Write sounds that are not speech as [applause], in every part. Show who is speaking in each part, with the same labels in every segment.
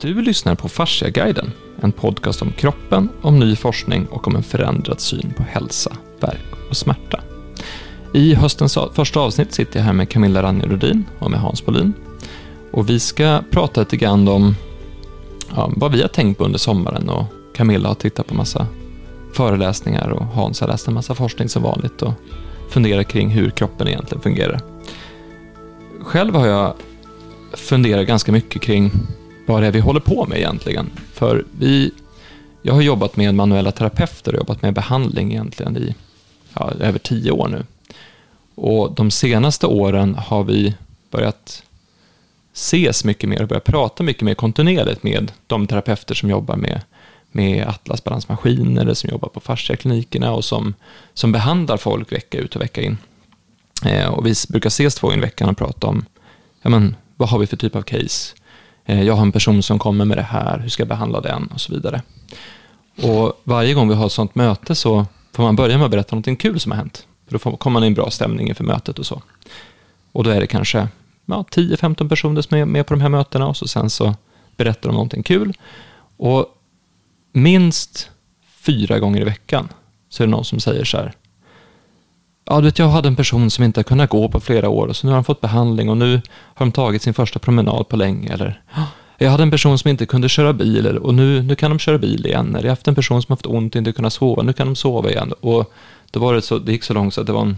Speaker 1: Du lyssnar på Fasciaguiden, en podcast om kroppen, om ny forskning och om en förändrad syn på hälsa, verk och smärta. I höstens första avsnitt sitter jag här med Camilla Ranjerodin och med Hans Bolin. Och vi ska prata lite grann om ja, vad vi har tänkt på under sommaren och Camilla har tittat på massa föreläsningar och Hans har läst en massa forskning som vanligt och funderat kring hur kroppen egentligen fungerar. Själv har jag funderat ganska mycket kring vad det är vi håller på med egentligen. För vi, jag har jobbat med manuella terapeuter och jobbat med behandling egentligen i ja, över tio år nu. Och de senaste åren har vi börjat ses mycket mer och börjat prata mycket mer kontinuerligt med de terapeuter som jobbar med, med Atlas balansmaskiner, eller som jobbar på fasciaklinikerna och som, som behandlar folk vecka ut och vecka in. Eh, och vi brukar ses två gånger i veckan och prata om ja, men, vad har vi för typ av case? Eh, jag har en person som kommer med det här, hur ska jag behandla den och så vidare. Och varje gång vi har ett sånt möte så får man börja med att berätta någonting kul som har hänt. För då kommer man i en bra stämning inför mötet och så. Och då är det kanske ja, 10-15 personer som är med på de här mötena och så sen så berättar de någonting kul. Och minst fyra gånger i veckan så är det någon som säger så här. Ja, du vet, jag hade en person som inte har kunnat gå på flera år och så nu har han fått behandling och nu har de tagit sin första promenad på länge. Eller jag hade en person som inte kunde köra bil och nu, nu kan de köra bil igen. Eller jag har haft en person som haft ont och inte kunnat sova, nu kan de sova igen. Och då var det så, det gick så långt så att det var en,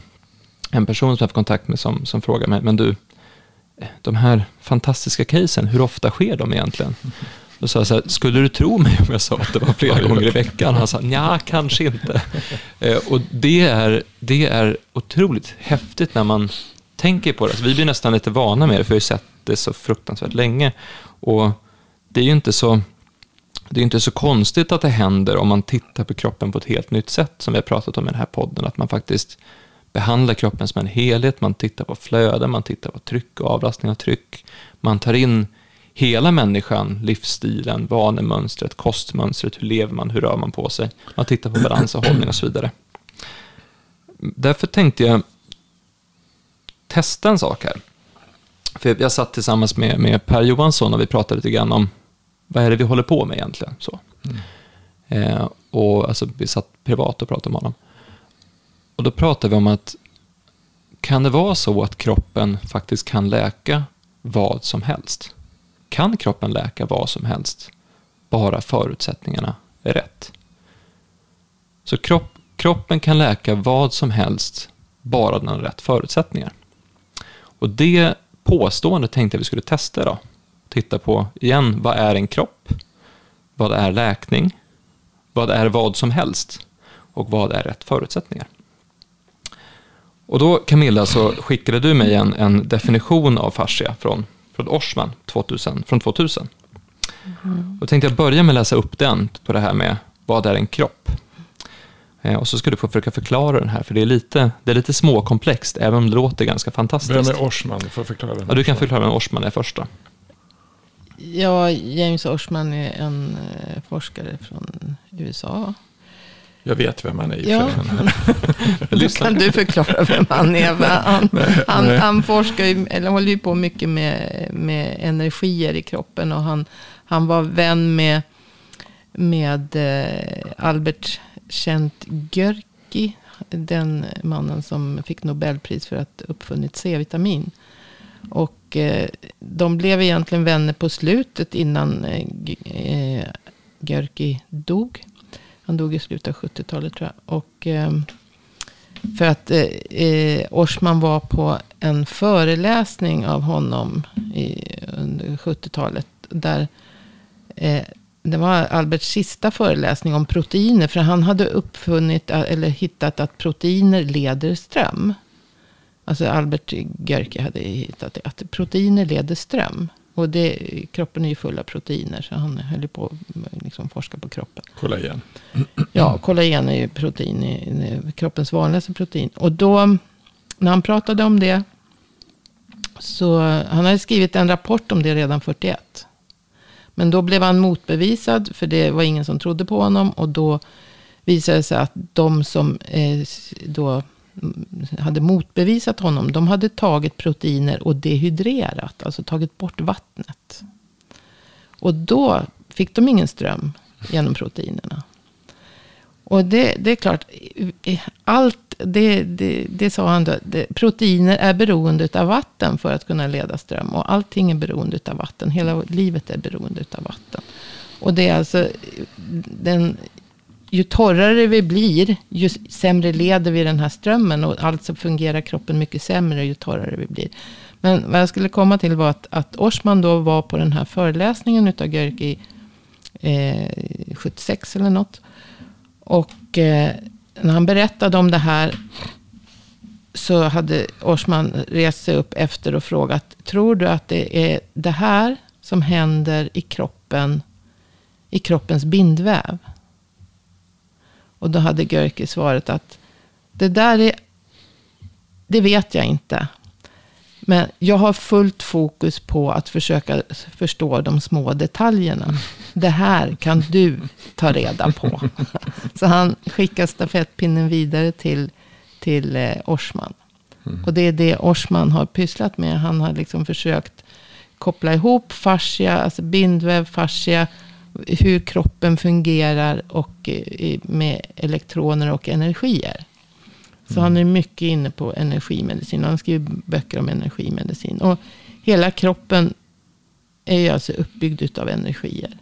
Speaker 1: en person som jag haft kontakt med som, som frågade mig, men du, de här fantastiska casen, hur ofta sker de egentligen? Då sa jag så här, skulle du tro mig om jag sa att det var flera gånger i veckan? Han sa, ja, kanske inte. [laughs] Eh, och det är, det är otroligt häftigt när man tänker på det. Alltså, vi blir nästan lite vana med det, för vi har sett det så fruktansvärt länge. Och det är ju inte så, det är inte så konstigt att det händer om man tittar på kroppen på ett helt nytt sätt, som vi har pratat om i den här podden, att man faktiskt behandlar kroppen som en helhet, man tittar på flöden, man tittar på tryck och avlastning av tryck, man tar in hela människan, livsstilen, vanemönstret, kostmönstret, hur lever man, hur rör man på sig, man tittar på balans och hållning och så vidare. Därför tänkte jag testa en sak här. För jag satt tillsammans med, med Per Johansson och vi pratade lite grann om vad är det vi håller på med egentligen. Så. Mm. Eh, och alltså, vi satt privat och pratade med honom. Och då pratade vi om att kan det vara så att kroppen faktiskt kan läka vad som helst? Kan kroppen läka vad som helst, bara förutsättningarna är rätt? Så kropp, kroppen kan läka vad som helst, bara den har rätt förutsättningar. Och det påståendet tänkte jag vi skulle testa idag. Titta på, igen, vad är en kropp? Vad är läkning? Vad är vad som helst? Och vad är rätt förutsättningar? Och då, Camilla, så skickade du mig en, en definition av fascia från, från Orsman 2000, från 2000. Mm. Och tänkte jag börja med att läsa upp den på det här med vad är en kropp? Eh, och så ska du få försöka förklara den här, för det är lite, det är lite småkomplext, även om det låter ganska fantastiskt.
Speaker 2: Vem är Orsman? Får förklara
Speaker 1: Ja, du kan förklara vem Orsman är först då.
Speaker 3: Ja, James Orsman är en eh, forskare från USA.
Speaker 2: Jag vet vem han är i
Speaker 3: ja. [laughs] Då kan du förklara vem han är. Han, han, han forskar ju, eller håller ju på mycket med, med energier i kroppen. Och han, han var vän med, med eh, Albert Kent Görki. Den mannen som fick Nobelpris för att uppfunnit C-vitamin. Och eh, de blev egentligen vänner på slutet innan eh, Görki dog. Han dog i slutet av 70-talet tror jag. Och, eh, för att eh, eh Orsman var på en föreläsning av honom i, under 70-talet. Där eh, det var Alberts sista föreläsning om proteiner. För han hade uppfunnit eh, eller hittat att proteiner leder ström. Alltså Albert Görke hade hittat det. Att proteiner leder ström. Och det, kroppen är ju full av proteiner. Så han höll på att liksom forska på kroppen.
Speaker 2: Kollagen.
Speaker 3: Ja, kollagen är ju protein. Är kroppens vanligaste protein. Och då, när han pratade om det. Så han hade skrivit en rapport om det redan 41. Men då blev han motbevisad. För det var ingen som trodde på honom. Och då visade det sig att de som eh, då hade motbevisat honom. De hade tagit proteiner och dehydrerat. Alltså tagit bort vattnet. Och då fick de ingen ström genom proteinerna. Och det, det är klart, allt, det, det, det sa han då, det, proteiner är beroende av vatten för att kunna leda ström. Och allting är beroende av vatten. Hela livet är beroende av vatten. Och det är alltså, den, ju torrare vi blir, ju sämre leder vi den här strömmen. Och alltså fungerar kroppen mycket sämre ju torrare vi blir. Men vad jag skulle komma till var att, att Orsman då var på den här föreläsningen utav Görki eh, 76 eller något. Och eh, när han berättade om det här så hade Orsman rest sig upp efter och frågat, tror du att det är det här som händer i kroppen, i kroppens bindväv? Och då hade Görke svarat att det där är, det vet jag inte. Men jag har fullt fokus på att försöka förstå de små detaljerna. Det här kan du ta reda på. [laughs] Så han skickar stafettpinnen vidare till, till eh, Orsman. Mm. Och det är det Orsman har pysslat med. Han har liksom försökt koppla ihop fascia, alltså bindväv, fascia, hur kroppen fungerar och eh, med elektroner och energier. Så mm. han är mycket inne på energimedicin. Han skriver böcker om energimedicin. Och hela kroppen är ju alltså uppbyggd av energier.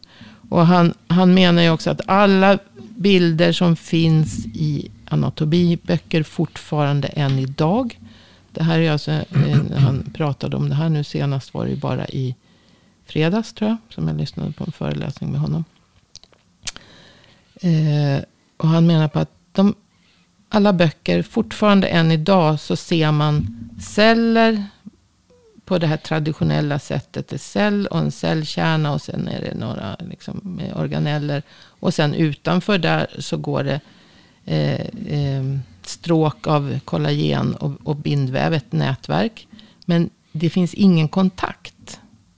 Speaker 3: Och han, han menar ju också att alla bilder som finns i anatomiböcker fortfarande än idag. Det här är alltså, han pratade om det här nu senast var det ju bara i fredags tror jag. Som jag lyssnade på en föreläsning med honom. Eh, och han menar på att de, alla böcker, fortfarande än idag så ser man celler på det här traditionella sättet. En cell och en cellkärna och sen är det några liksom, organeller. Och sen utanför där så går det eh, eh, stråk av kollagen och, och bindväv, ett nätverk. Men det finns ingen kontakt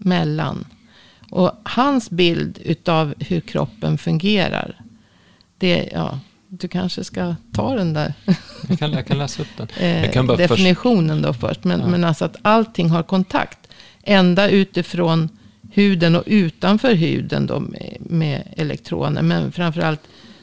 Speaker 3: mellan. Och hans bild utav hur kroppen fungerar. Det, ja, du kanske ska ta den där.
Speaker 1: Jag kan, jag kan läsa upp den. [laughs]
Speaker 3: eh, definitionen först. då först. Men, ja. men alltså att allting har kontakt. Ända utifrån huden och utanför huden då med, med elektroner. Men framförallt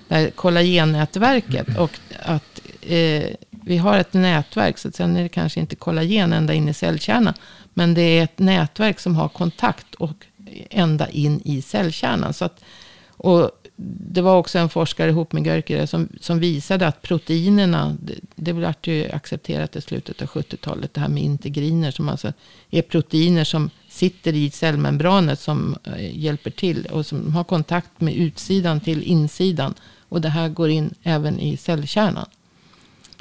Speaker 3: det här kollagennätverket. Och att eh, vi har ett nätverk. Så sen är det kanske inte kollagen ända in i cellkärnan. Men det är ett nätverk som har kontakt och ända in i cellkärnan. Så att, och det var också en forskare ihop med Görkere som, som visade att proteinerna, det, det blev ju accepterat i slutet av 70-talet, det här med integriner som alltså är proteiner som sitter i cellmembranet som eh, hjälper till och som har kontakt med utsidan till insidan. Och det här går in även i cellkärnan.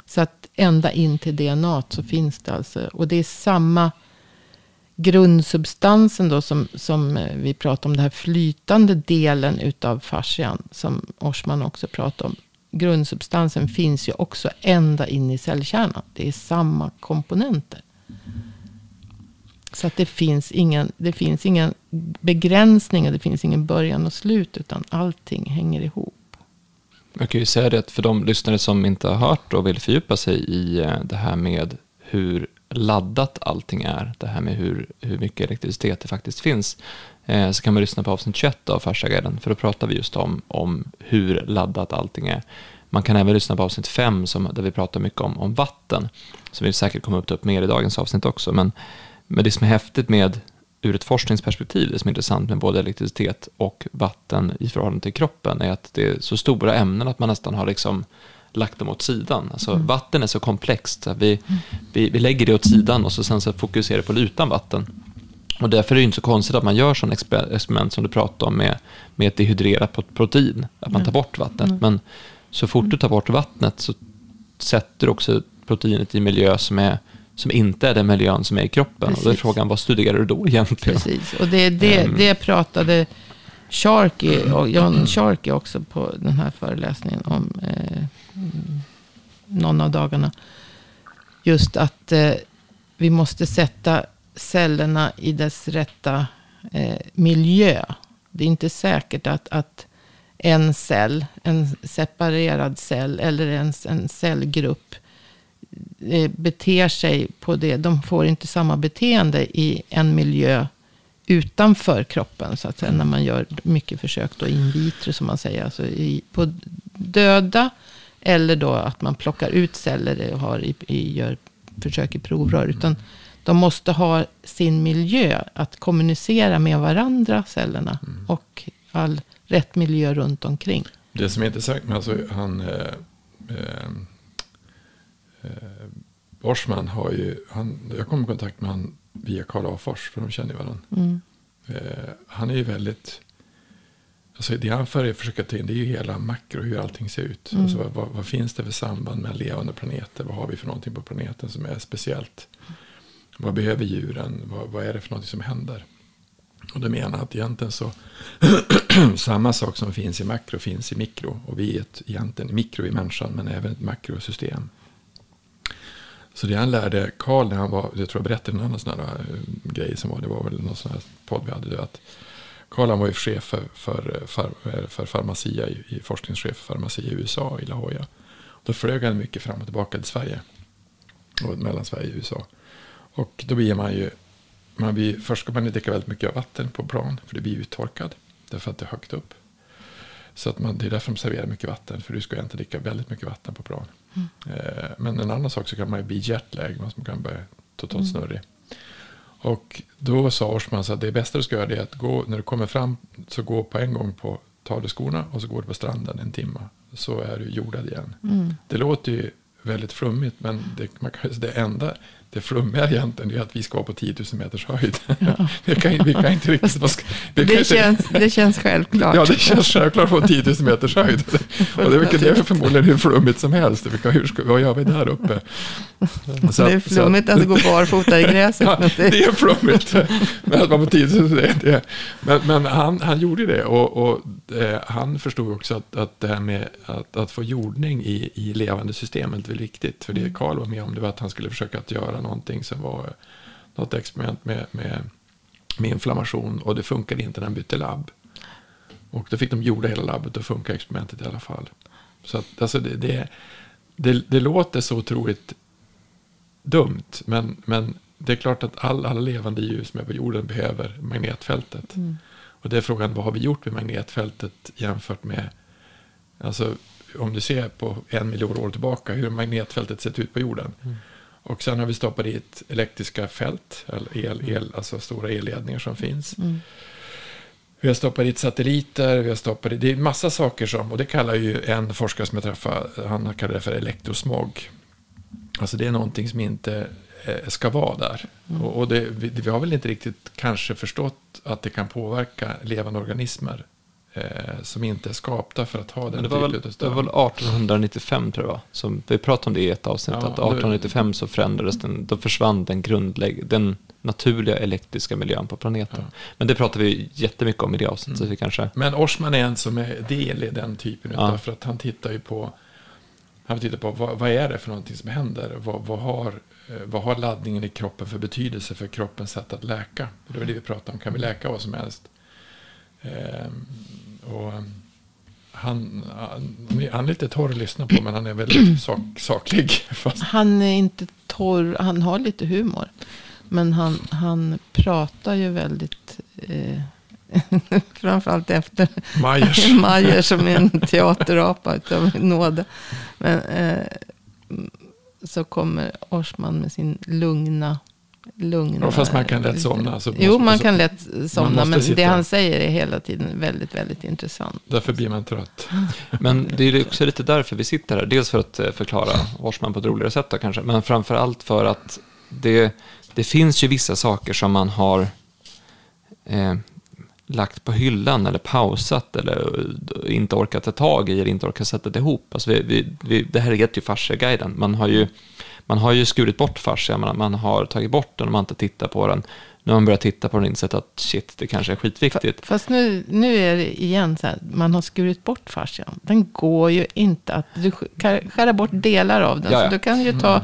Speaker 3: Så att ända in till DNA så finns det alltså, och det är samma grundsubstansen då som, som eh, vi pratar om, den här flytande delen utav fascian, som Orsman också pratar om. Grundsubstansen finns ju också ända in i cellkärnan. Det är samma komponenter. Så att det finns ingen, det finns ingen begränsning och det finns ingen början och slut, utan allting hänger ihop.
Speaker 1: Jag kan ju säga det att för de lyssnare som inte har hört och vill fördjupa sig i eh, det här med hur laddat allting är, det här med hur, hur mycket elektricitet det faktiskt finns, eh, så kan man lyssna på avsnitt 21 av Farsaguiden, för då pratar vi just om, om hur laddat allting är. Man kan även lyssna på avsnitt 5 som, där vi pratar mycket om, om vatten, som vi säkert kommer att ta upp mer i dagens avsnitt också. Men, men det som är häftigt med ur ett forskningsperspektiv, det som är intressant med både elektricitet och vatten i förhållande till kroppen, är att det är så stora ämnen att man nästan har liksom lagt dem åt sidan. Alltså, mm. Vatten är så komplext. vi, mm. vi, vi lägger det åt sidan och så sen så fokuserar på det utan vatten. Och därför är det inte så konstigt att man gör sådana experiment som du pratade om med, med ett dehydrerat protein. Att man tar bort vattnet. Mm. Men så fort du tar bort vattnet så sätter du också proteinet i miljö som, är, som inte är den miljön som är i kroppen. Precis. Och då är frågan, vad studerar du då egentligen?
Speaker 3: Precis, och det, det, um, det pratade Sharky, och John Sharky också på den här föreläsningen om eh, någon av dagarna. Just att eh, vi måste sätta cellerna i dess rätta eh, miljö. Det är inte säkert att, att en cell, en separerad cell eller ens en cellgrupp eh, beter sig på det. De får inte samma beteende i en miljö utanför kroppen. Så att säga, när man gör mycket försök då in vitro som man säger. Alltså i, på döda. Eller då att man plockar ut celler och har i, i, gör försök i provrör. Utan de måste ha sin miljö att kommunicera med varandra, cellerna. Mm. Och all rätt miljö runt omkring.
Speaker 2: Det som är intressant med alltså, han... Eh, eh, eh, Borsman har ju, han, jag kom i kontakt med honom via Karl Afors, för de känner ju varandra. Mm. Eh, han är ju väldigt, alltså det han för försöka ta in det är ju hela makro, hur allting ser ut. Mm. Alltså, vad, vad, finns det för samband med levande planeter? Vad har vi för någonting på planeten som är speciellt? Vad behöver djuren? Vad, vad är det för någonting som händer? Och det menar att egentligen så [clears throat] samma sak som finns i makro finns i mikro. Och vi är ett, egentligen mikro i människan men även ett makrosystem. Så det han lärde Karl när han var, jag tror jag berättade en annan sån här eh, grej som var, det var väl någon sån här podd vi hade, att Karl han var ju chef för, för, för, för farmacia, i, forskningschef för farmacia i USA, i La Jolla. Då flög han mycket fram och tillbaka till Sverige. Och mellan Sverige och USA. Och då blir man ju, man blir, först ska man dricka väldigt mycket vatten på plan, för det blir uttorkad. Därför att det är högt upp. Så att man, det är därför de serverar mycket vatten, för du ska inte dricka väldigt mycket vatten på plan. Mm. Eh, men en annan sak så kan man ju bli jetlag, man kan bli totalt mm. snurrig. Och då sa Orsman att det bästa du ska göra är att gå, när du kommer fram, så gå på en gång på, tar du skorna och så går du på stranden en timme. Så är du jordad igen. Mm. Det låter ju väldigt flummigt, men det, man kan, det enda det flummiga egentligen är att vi ska vara på 10 000 meters höjd. Ja. [laughs] vi, kan, vi kan inte riktigt...
Speaker 3: Det, det, känns, det känns självklart.
Speaker 2: Ja, det känns självklart på 10 000 meters höjd. [laughs] Och det, är, det är förmodligen hur flummigt som helst. Vilka, hur ska, vad gör vi där uppe?
Speaker 3: Så, [laughs] det är flummigt att, att gå barfota i gräset.
Speaker 2: Ja, det... det är flummigt. Men att vara på 10 000, det, det. Men, men han, han gjorde det. Och, och eh, han förstod också att, att det här med att, att få jordning i, i levande systemet är viktigt. För det Karl var med om det var att han skulle försöka att göra någonting som var något experiment med, med, med inflammation och det funkade inte när han bytte labb. Och då fick de jorda hela labbet och funkar experimentet i alla fall. Så att, alltså det, det, det, det låter så otroligt dumt, men, men det är klart att all, alla levande djur som är på jorden behöver magnetfältet. Mm. Och det är frågan, vad har vi gjort med magnetfältet jämfört med, alltså om du ser på en miljon år tillbaka, hur magnetfältet sett ut på jorden. Mm. Och sen har vi stoppat dit elektriska fält, el, el, alltså stora elledningar som finns. Mm. Vi har stoppat dit satelliter, vi har stoppat dit, det är massa saker som, och det kallar ju en forskare som jag träffade, han kallar det för elektrosmog. Alltså det är någonting som inte eh, ska vara där. Mm. Och, och det, vi, vi, har väl inte riktigt kanske förstått att det kan påverka levande organismer eh, som inte är skapta för att ha den
Speaker 1: typen av Det var väl 1895 tror jag, som vi pratade om det i ett avsnitt, ja, att 1895 så förändrades den, då försvann den grundlägg, den naturliga elektriska miljön på planeten. Ja. Men det pratar vi jättemycket om i det avsnittet. Mm. Så vi kanske...
Speaker 2: Men Orsman är en som är del i den typen, ja. för att han tittar ju på han tittar på vad, vad, är det för någonting som händer? Vad, vad, har, eh, vad har laddningen i kroppen för betydelse för kroppens sätt att läka? Det var det vi pratade om, kan vi läka vad som helst? Ehm, och han, han, han är lite torr att lyssna på, men han är väldigt [clears throat] sak, saklig.
Speaker 3: Fast. Han är inte torr, han har lite humor. Men han, han pratar ju väldigt... Eh, [laughs] framförallt efter
Speaker 2: Majers. [laughs]
Speaker 3: Majer som är en teaterapa utav nåde. Men eh, så kommer Orsman med sin lugna lugna...
Speaker 2: Ja, fast man kan lätt somna.
Speaker 3: Så jo, man kan lätt somna. Men sitta. det han säger är hela tiden väldigt, väldigt intressant.
Speaker 2: Därför blir man trött. [laughs]
Speaker 1: Men det är också lite därför vi sitter här. Dels för att eh, förklara Warsman på ett roligare sätt då, kanske. Men framför allt för att det, det finns ju vissa saker som man har eh, lagt på hyllan eller pausat eller inte orkat ta tag i eller inte orkat sätta det ihop. Alltså vi, vi, vi, det här heter ju fasciaguiden. Man har ju man har ju skurit bort fascia, man, man har tagit bort den och man har inte tittat på den. Nu har man börjat titta på den och insett att shit, det kanske är skitviktigt.
Speaker 3: Fast nu, nu är det igen så här, man har skurit bort fascian. Den går ju inte att, du kan skära bort delar av den. Jaja. Så du kan ju ta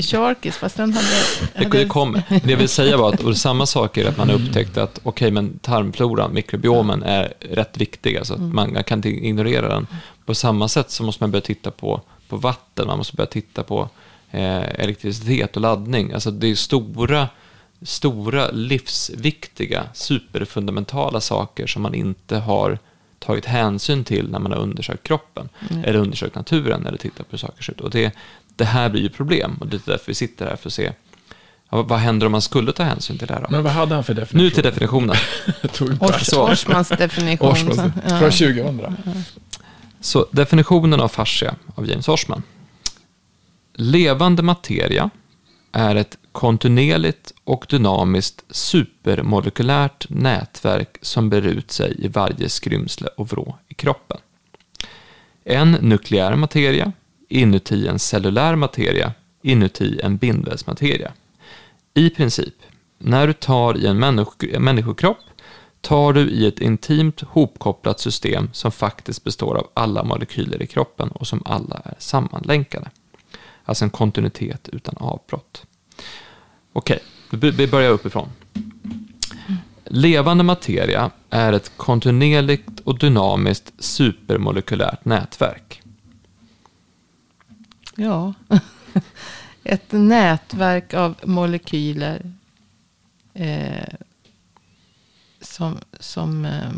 Speaker 3: Sharkis, fast den hade...
Speaker 1: hade... Det, kommer. Det jag vill säga var att, och samma sak är att man har upptäckt att okej, okay, men tarmfloran, mikrobiomen är rätt viktig, alltså mm. man kan inte ignorera den. På samma sätt så måste man börja titta på, på vatten, man måste börja titta på elektricitet och laddning. Alltså det är stora stora, livsviktiga, superfundamentala saker som man inte har tagit hänsyn till när man har undersökt kroppen, mm. eller undersökt naturen, eller tittat på hur saker ser ut. Och det, det här blir ju problem, och det är därför vi sitter här för att se Ja, vad händer om man skulle ta hänsyn till det här då?
Speaker 2: Men vad hade han för definition?
Speaker 1: Nu till definitionen.
Speaker 3: Orsmans definition. Orsmans,
Speaker 2: från 2000.
Speaker 1: Så definitionen av fascia av James Orsman. Levande materia är ett kontinuerligt och dynamiskt supermolekylärt nätverk som ber ut sig i varje skrymsle och vrå i kroppen. En nukleär materia inuti en cellulär materia inuti en bindvävsmateria. I princip, när du tar i en människokropp tar du i ett intimt hopkopplat system som faktiskt består av alla molekyler i kroppen och som alla är sammanlänkade. Alltså en kontinuitet utan avbrott. Okej, okay, vi börjar uppifrån. Levande materia är ett kontinuerligt och dynamiskt supermolekylärt nätverk.
Speaker 3: Ja, [laughs] ett nätverk av molekyler eh, som, som eh,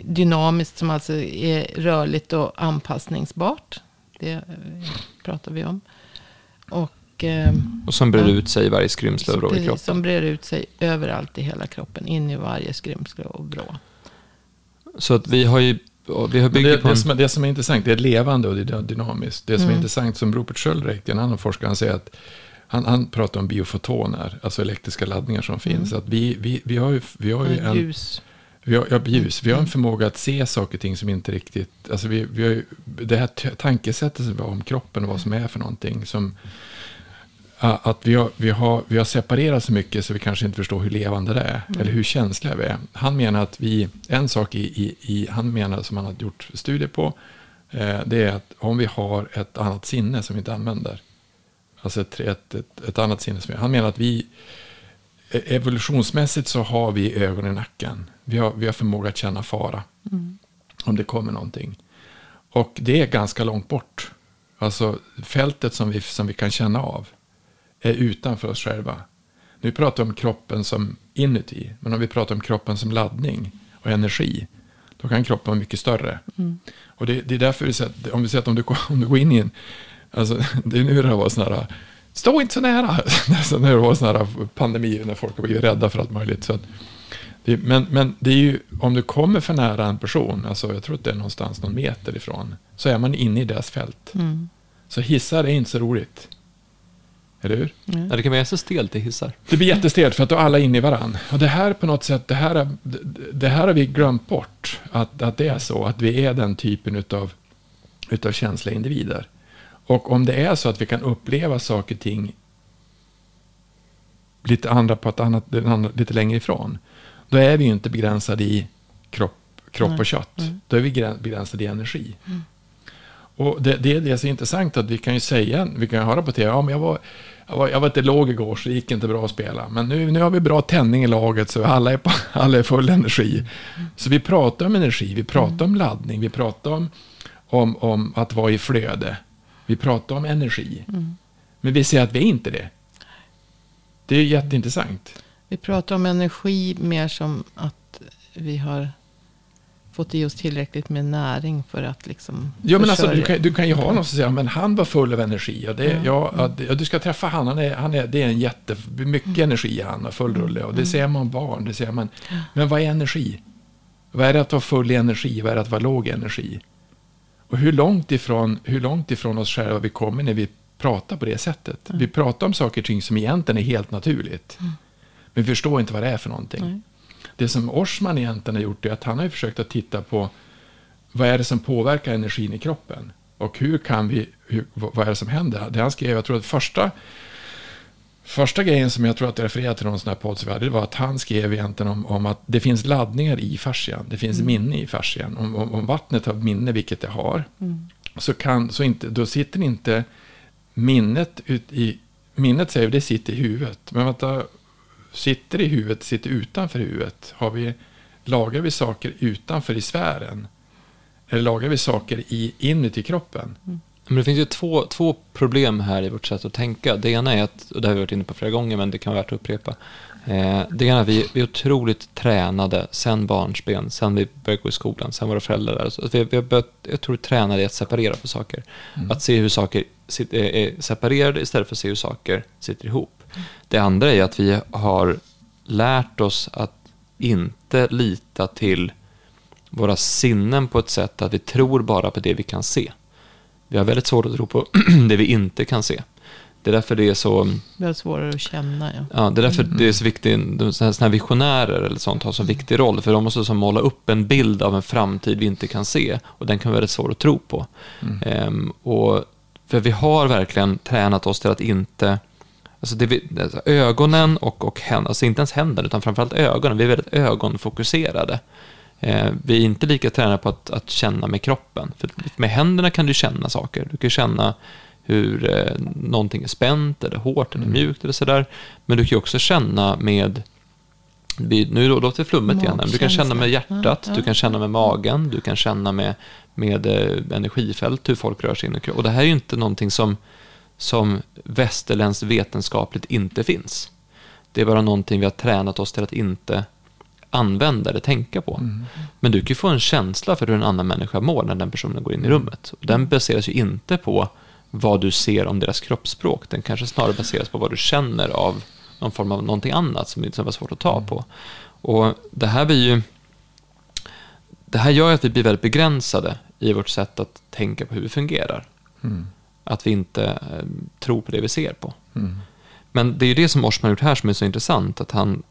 Speaker 3: dynamiskt, som alltså är rörligt och anpassningsbart. Det eh, pratar vi om. Och, eh,
Speaker 1: och som brer ut sig i varje skrymsle och vrå i kroppen.
Speaker 3: Som brer ut sig överallt i hela kroppen, in i varje skrymsle och vrå.
Speaker 1: Så att vi har ju vi har
Speaker 2: det, det, som, det som är intressant, det är levande och det är dynamiskt. Det som mm. är intressant, som Rupert Sheldrake, en annan forskare, han säger att han, han pratar om biofotoner, alltså elektriska laddningar som finns. Mm. Att vi, vi, vi har ju, vi har ju en...
Speaker 3: Ljus.
Speaker 2: Vi har, ja, ljus. Vi har en förmåga att se saker och ting som inte riktigt... Alltså vi, vi har ju, det här tankesättet som vi har om kroppen och vad som är för någonting. Som, att vi har, vi, har, vi har separerat så mycket så vi kanske inte förstår hur levande det är. Mm. Eller hur känsliga vi är. Han menar att vi... En sak i, i, i han menar som han har gjort studier på. Eh, det är att om vi har ett annat sinne som vi inte använder. Alltså ett, ett, ett, ett annat sinne. Som, han menar att vi evolutionsmässigt så har vi ögon i nacken. Vi har, vi har förmåga att känna fara. Mm. Om det kommer någonting. Och det är ganska långt bort. Alltså fältet som vi, som vi kan känna av är utanför oss själva. Nu pratar vi om kroppen som inuti. Men om vi pratar om kroppen som laddning och energi. Då kan kroppen vara mycket större. Mm. Och det, det, är därför vi säger att om vi säger att om du, om du går in i en Alltså, [laughs] det är nu det var sån här, stå inte så nära. [laughs] när det var sån här pandemi, när folk har blivit rädda för allt möjligt. Så att, det, men, men det är ju, om du kommer för nära en person, alltså jag tror att det är någonstans någon meter ifrån, så är man inne i deras fält. Mm. Så hissar är inte så roligt. Eller hur?
Speaker 1: Mm. Ja, det kan vara så stelt i hissar.
Speaker 2: Det blir jättestelt för att då är alla inne i varandra. Och det här på något sätt, det här, det här har vi glömt bort. Att, att det är så, att vi är den typen utav, utav känsliga individer. Och om det är så att vi kan uppleva saker och ting lite andra på ett annat, lite längre ifrån. Då är vi ju inte begränsade i kropp, kropp och kött. Mm. Då är vi begränsade i energi. Mm. Och det, det, det är så intressant att vi kan ju säga, vi kan höra på tv, ja, men jag var, jag var, jag var lite låg igår så det gick inte bra att spela. Men nu, nu har vi bra tändning i laget så alla är, på, [laughs] alla är full energi. Mm. Så vi pratar om energi, vi pratar mm. om laddning, vi pratar om, om, om att vara i flöde. Vi pratar om energi. Mm. Men vi ser att vi är inte det. Det är jätteintressant.
Speaker 3: Vi pratar om energi mer som att vi har fått i oss tillräckligt med näring för att liksom
Speaker 2: Ja, men alltså, du, kan, du kan ju ha någon som säger men han var full av energi. Och det, mm. ja, ja, du ska träffa han, han är, han är, det är en jätte, mycket mm. energi han har, full rulle. Och det mm. ser man barn, det ser man. Men vad är energi? Vad är det att vara full i energi? Vad är det att vara låg i energi? Och hur långt ifrån, hur långt ifrån oss själva vi kommer när vi pratar på det sättet. Mm. Vi pratar om saker och ting som egentligen är helt naturligt. Mm. Men vi förstår inte vad det är för någonting. Mm. Det som Orsman egentligen har gjort är att han har försökt att titta på vad är det som påverkar energin i kroppen? Och hur kan vi, hur, vad är det som händer? Det han skrev, jag tror att första Första grejen som jag tror att jag refererade till någon sån här podd det var att han skrev egentligen om, om att det finns laddningar i fascian. Det finns mm. minne i fascian. Om, om, om, vattnet har minne, vilket det har, mm. så, kan, så inte, då sitter inte minnet ut i... Minnet säger det sitter i huvudet. Men vänta, sitter i huvudet, sitter utanför huvudet. Har vi, lagar vi saker utanför i sfären? Eller lagar vi saker i, inuti kroppen? Mm.
Speaker 1: Men det finns ju två, två problem här i vårt sätt att tänka. Det ena är att, och det har vi varit inne på flera gånger, men det kan vara värt att upprepa. Eh, det ena är att vi, vi är otroligt tränade sen barnsben, sen vi började gå i skolan, sen våra föräldrar där. Så vi, vi har börjat, jag tror, tränade i att separera på saker. Mm. Att se hur saker är separerade istället för att se hur saker sitter ihop. Det andra är att vi har lärt oss att inte lita till våra sinnen på ett sätt att vi tror bara på det vi kan se. Vi har väldigt svårt att tro på [clears throat] det vi inte kan se. Det är därför det är så...
Speaker 3: Det är svårare att känna, ja.
Speaker 1: Ja, det är därför mm. det är så viktigt, sådana här visionärer eller sånt har så viktig roll, för de måste så måla upp en bild av en framtid vi inte kan se, och den kan vara väldigt svår att tro på. Mm. Ehm, och för vi har verkligen tränat oss till att inte... Alltså, vi, alltså ögonen och, och händerna, alltså inte ens händerna, utan framförallt ögonen, vi är väldigt ögonfokuserade. Eh, vi är inte lika tränade på att, att, känna med kroppen. För med händerna kan du känna saker. Du kan känna hur eh, någonting är spänt eller hårt eller mm. mjukt eller sådär. Men du kan också känna med nu låter det flummigt igen. Du kan känna med hjärtat, du kan känna med magen, du kan känna med, med eh, energifält, hur folk rör sig in Och det här är ju inte någonting som, som västerländskt vetenskapligt inte finns. Det är bara någonting vi har tränat oss till att inte använda eller tänka på. Mm. Men du kan ju få en känsla för hur en annan människa mår när den personen går in i mm. rummet. Och den baseras ju inte på vad du ser om deras kroppsspråk. Den kanske snarare baseras på vad du känner av någon form av någonting annat som är svårt att ta mm. på. Och det här blir ju... Det här gör att vi blir väldigt begränsade i vårt sätt att tänka på hur vi fungerar. Mm. Att vi inte eh, tror på det vi ser på. Mm. Men det är ju det som Orsman har gjort här som är så intressant, att han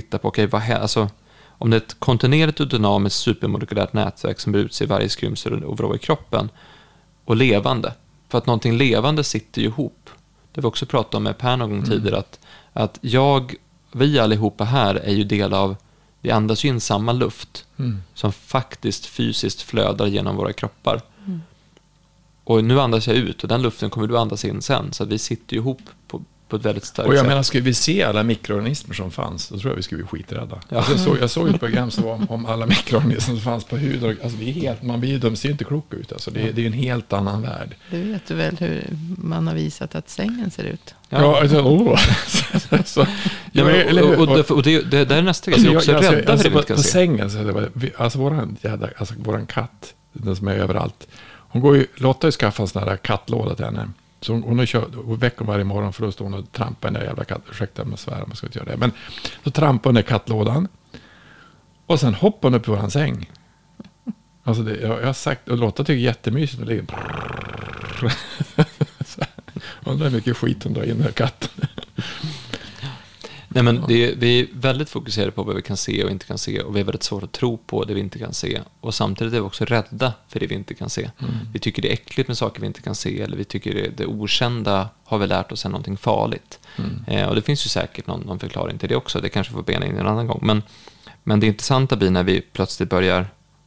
Speaker 1: tittar på, okej, okay, alltså, om det är ett kontinuerligt och dynamiskt supermolekylärt nätverk som bryts i varje skrymsel och vrå i kroppen och levande, för att någonting levande sitter ju ihop. Det har vi också pratat om med Per någon gång mm. tidigare, att, att jag, vi allihopa här är ju del av, vi andas ju in samma luft mm. som faktiskt fysiskt flödar genom våra kroppar. Mm. Och nu andas jag ut och den luften kommer du andas in sen, så att vi sitter ju ihop på, på ett väldigt starkt
Speaker 2: Och jag
Speaker 1: sätt.
Speaker 2: menar, skulle vi se alla mikroorganismer som fanns, då tror jag vi skulle bli skiträdda. Ja. Alltså jag, såg, jag såg ett program som var om, om alla mikroorganismer som fanns på huden. Alltså vi är helt, man blir, de ser inte kloka ut. Alltså det, det är en helt annan värld.
Speaker 3: Du vet du väl hur man har visat att sängen ser ut?
Speaker 2: Ja, ja alltså, oh. [laughs]
Speaker 1: så, ja, men, och, och, och, och det, det, det är nästa grej, vi är också jag, rädda alltså, för det vi
Speaker 2: på
Speaker 1: se.
Speaker 2: sängen, så det var, alltså, våran, alltså våran katt, den som är överallt. Hon går ju, Lotta har ju skaffat en sån här kattlåda till henne. Så hon, hon, kört, och väcker varje morgon för då står hon och trampar den där jävla katten. Ursäkta om jag svär, man ska inte göra det. Men så trampar hon i kattlådan. Och sen hoppar hon upp i våran säng. Alltså det, jag, jag har sagt, och Lotta tycker jättemysigt att ligga. [laughs] Undrar hur mycket skit hon drar in den här katten.
Speaker 1: Nej, men det, vi är väldigt fokuserade på vad vi kan se och inte kan se och vi är väldigt svårt att tro på det vi inte kan se. Och samtidigt är vi också rädda för det vi inte kan se. Mm. Vi tycker det är äckligt med saker vi inte kan se eller vi tycker det, det okända har vi lärt oss är någonting farligt. Mm. Eh, och det finns ju säkert någon, någon, förklaring till det också, det kanske får bena in en annan gång. Men, men det intressanta blir när vi plötsligt börjar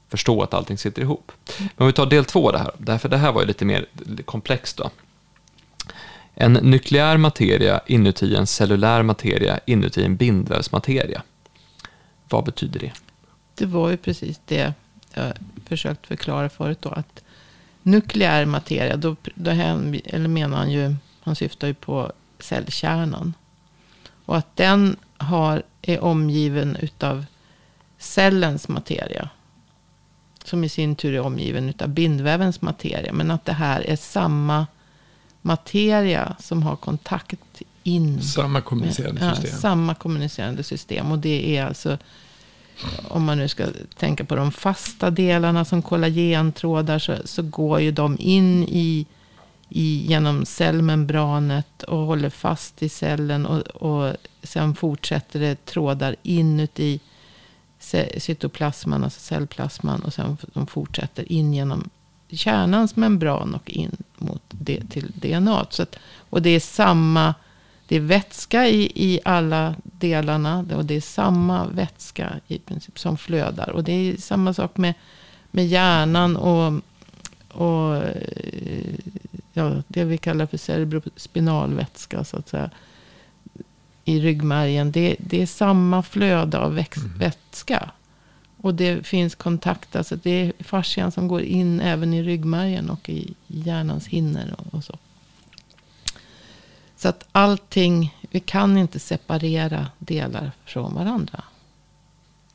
Speaker 1: förstå att allting sitter ihop. Men om vi tar del två det här, därför det här var ju lite mer komplext då. En nukleär materia inuti en cellulär materia inuti en bindvävsmateria. Vad betyder det?
Speaker 3: Det var ju precis det jag försökt förklara förut då. Att nukleär materia, då, då han, eller menar han ju, han syftar ju på cellkärnan. Och att den har, är omgiven utav cellens materia. Som i sin tur är omgiven utav bindvävens materia. Men att det här är samma materia som har kontakt in.
Speaker 2: Samma kommunicerande med, system.
Speaker 3: Ja, samma kommunicerande system. Och det är alltså, om man nu ska tänka på de fasta delarna som kollagentrådar, så, så går ju de in i, i, genom cellmembranet och håller fast i cellen. Och, och sen fortsätter det trådar inuti cytoplasman, alltså cellplasman. Och sen de fortsätter in genom kärnans membran och in mot det, till DNA. Så att, och det är samma, det är vätska i, i alla delarna. Och det är samma vätska i princip som flödar. Och det är samma sak med, med hjärnan och, och ja, det vi kallar för cerebrospinalvätska. Så att säga, I ryggmärgen. Det, det är samma flöde av väx, mm. vätska. Och det finns kontakt, alltså det är fascian som går in även i ryggmärgen och i hjärnans hinnor och, och så. Så att allting, vi kan inte separera delar från varandra.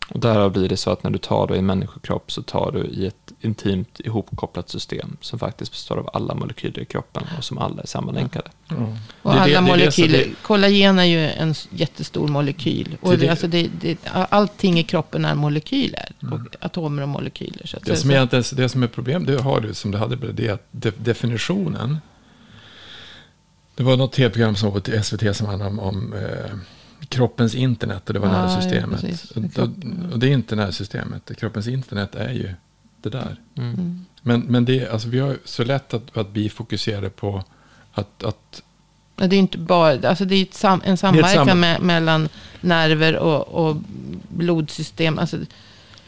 Speaker 1: Och därav blir det så att när du tar då i en människokropp så tar du i ett intimt ihopkopplat system som faktiskt består av alla molekyler i kroppen och som alla är sammanlänkade.
Speaker 3: Mm. Och alla det, molekyler, det, kollagen är ju en jättestor molekyl. Och det, alltså det, det, allting i kroppen är molekyler, mm. och atomer och molekyler. Så
Speaker 2: det, som egentligen, det som är problem, det har du som du hade, det är att definitionen det var något tv-program som var på SVT som handlade om, om eh, kroppens internet och det var ja, nervsystemet. Ja, och, och, det är inte nervsystemet. Kroppens internet är ju det där. Mm. mm. Men, men det, alltså, vi har så lätt att, att bli fokuserade på att, att
Speaker 3: det är inte bara, alltså det är sam, en samverkan sam med, mellan nerver och, och blodsystem. Alltså,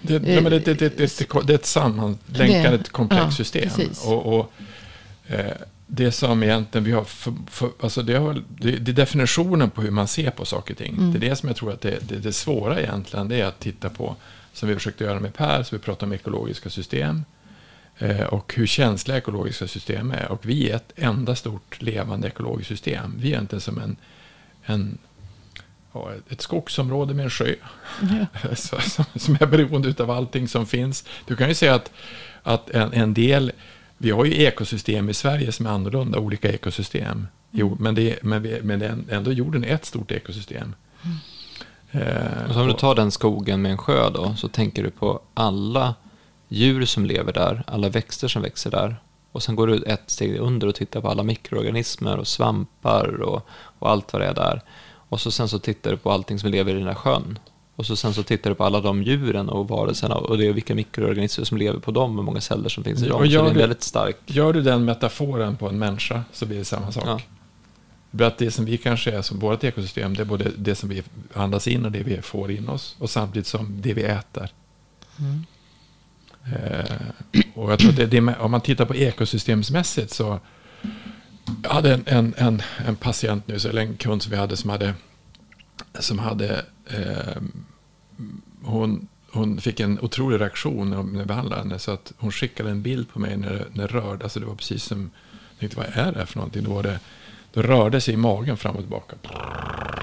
Speaker 2: det, det, det, det, det, det, är ett sammanlänkat komplext ja, system. Och, och eh, det som egentligen vi har, för, för, alltså det, har det, det, är definitionen på hur man ser på saker och ting. Mm. Det är det som jag tror att det, det, det svåra egentligen, det är att titta på, som vi försökte göra med Per, så vi pratar om ekologiska system. Eh, och hur känsliga ekologiska system är. Och vi är ett enda stort levande ekologiskt system. Vi är inte som en, en ett skogsområde med en sjö. Ja. [laughs] som är beroende av allting som finns. Du kan ju säga att, att en, en del vi har ju ekosystem i Sverige som är annorlunda, olika ekosystem. Jo, men, det, men, vi, men ändå jorden är ett stort ekosystem. Mm.
Speaker 1: Eh, om du tar den skogen med en sjö då, så tänker du på alla djur som lever där, alla växter som växer där. Och sen går du ett steg under och tittar på alla mikroorganismer och svampar och, och allt vad det är där. Och så sen så tittar du på allting som lever i den här sjön. Och så sen så tittar du på alla de djuren och varelserna och det är vilka mikroorganismer som lever på dem och många celler som finns i dem. Och
Speaker 2: gör
Speaker 1: så det
Speaker 2: är
Speaker 1: väldigt stark.
Speaker 2: Gör du den metaforen på en människa så blir det samma sak. Ja. Att det som vi kanske är som vårt ekosystem, det är både det som vi andas in och det vi får in oss. Och samtidigt som det vi äter. Mm. Eh, och jag tror det, det, om man tittar på ekosystemsmässigt så. Jag hade en, en, en, en patient nu, eller en kund som vi hade som hade som hade eh, hon, hon fick en otrolig reaktion när jag behandlade henne. Så att hon skickade en bild på mig när, när rörde. Alltså det var precis som, jag tänkte vad är det här för någonting? Då, var det, då rörde sig i magen fram och tillbaka.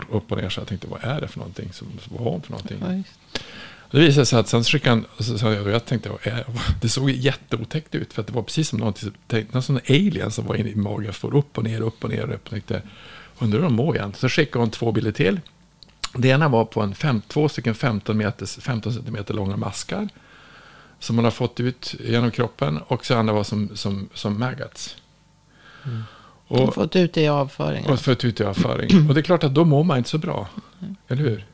Speaker 2: Upp och ner. Så jag tänkte vad är det för någonting? Så, vad har hon för någonting? Ja, det visade sig att sen skickade han, så, så jag, tänkte, det såg jätteotäckt ut. För att det var precis som någonting, någon sån alien som var inne i magen. Får upp och ner, upp och ner. Upp och ner. Undrar hur de mår egentligen. Så skickade hon två bilder till. Det ena var på en fem, två stycken 15, meters, 15 cm långa maskar. Som man har fått ut genom kroppen. Och så andra var som, som, som maggots.
Speaker 3: Mm. Och, fått ut det i avföring.
Speaker 2: Och fått ut i avföring. och det är klart att då mår man inte så bra. Mm. Eller hur?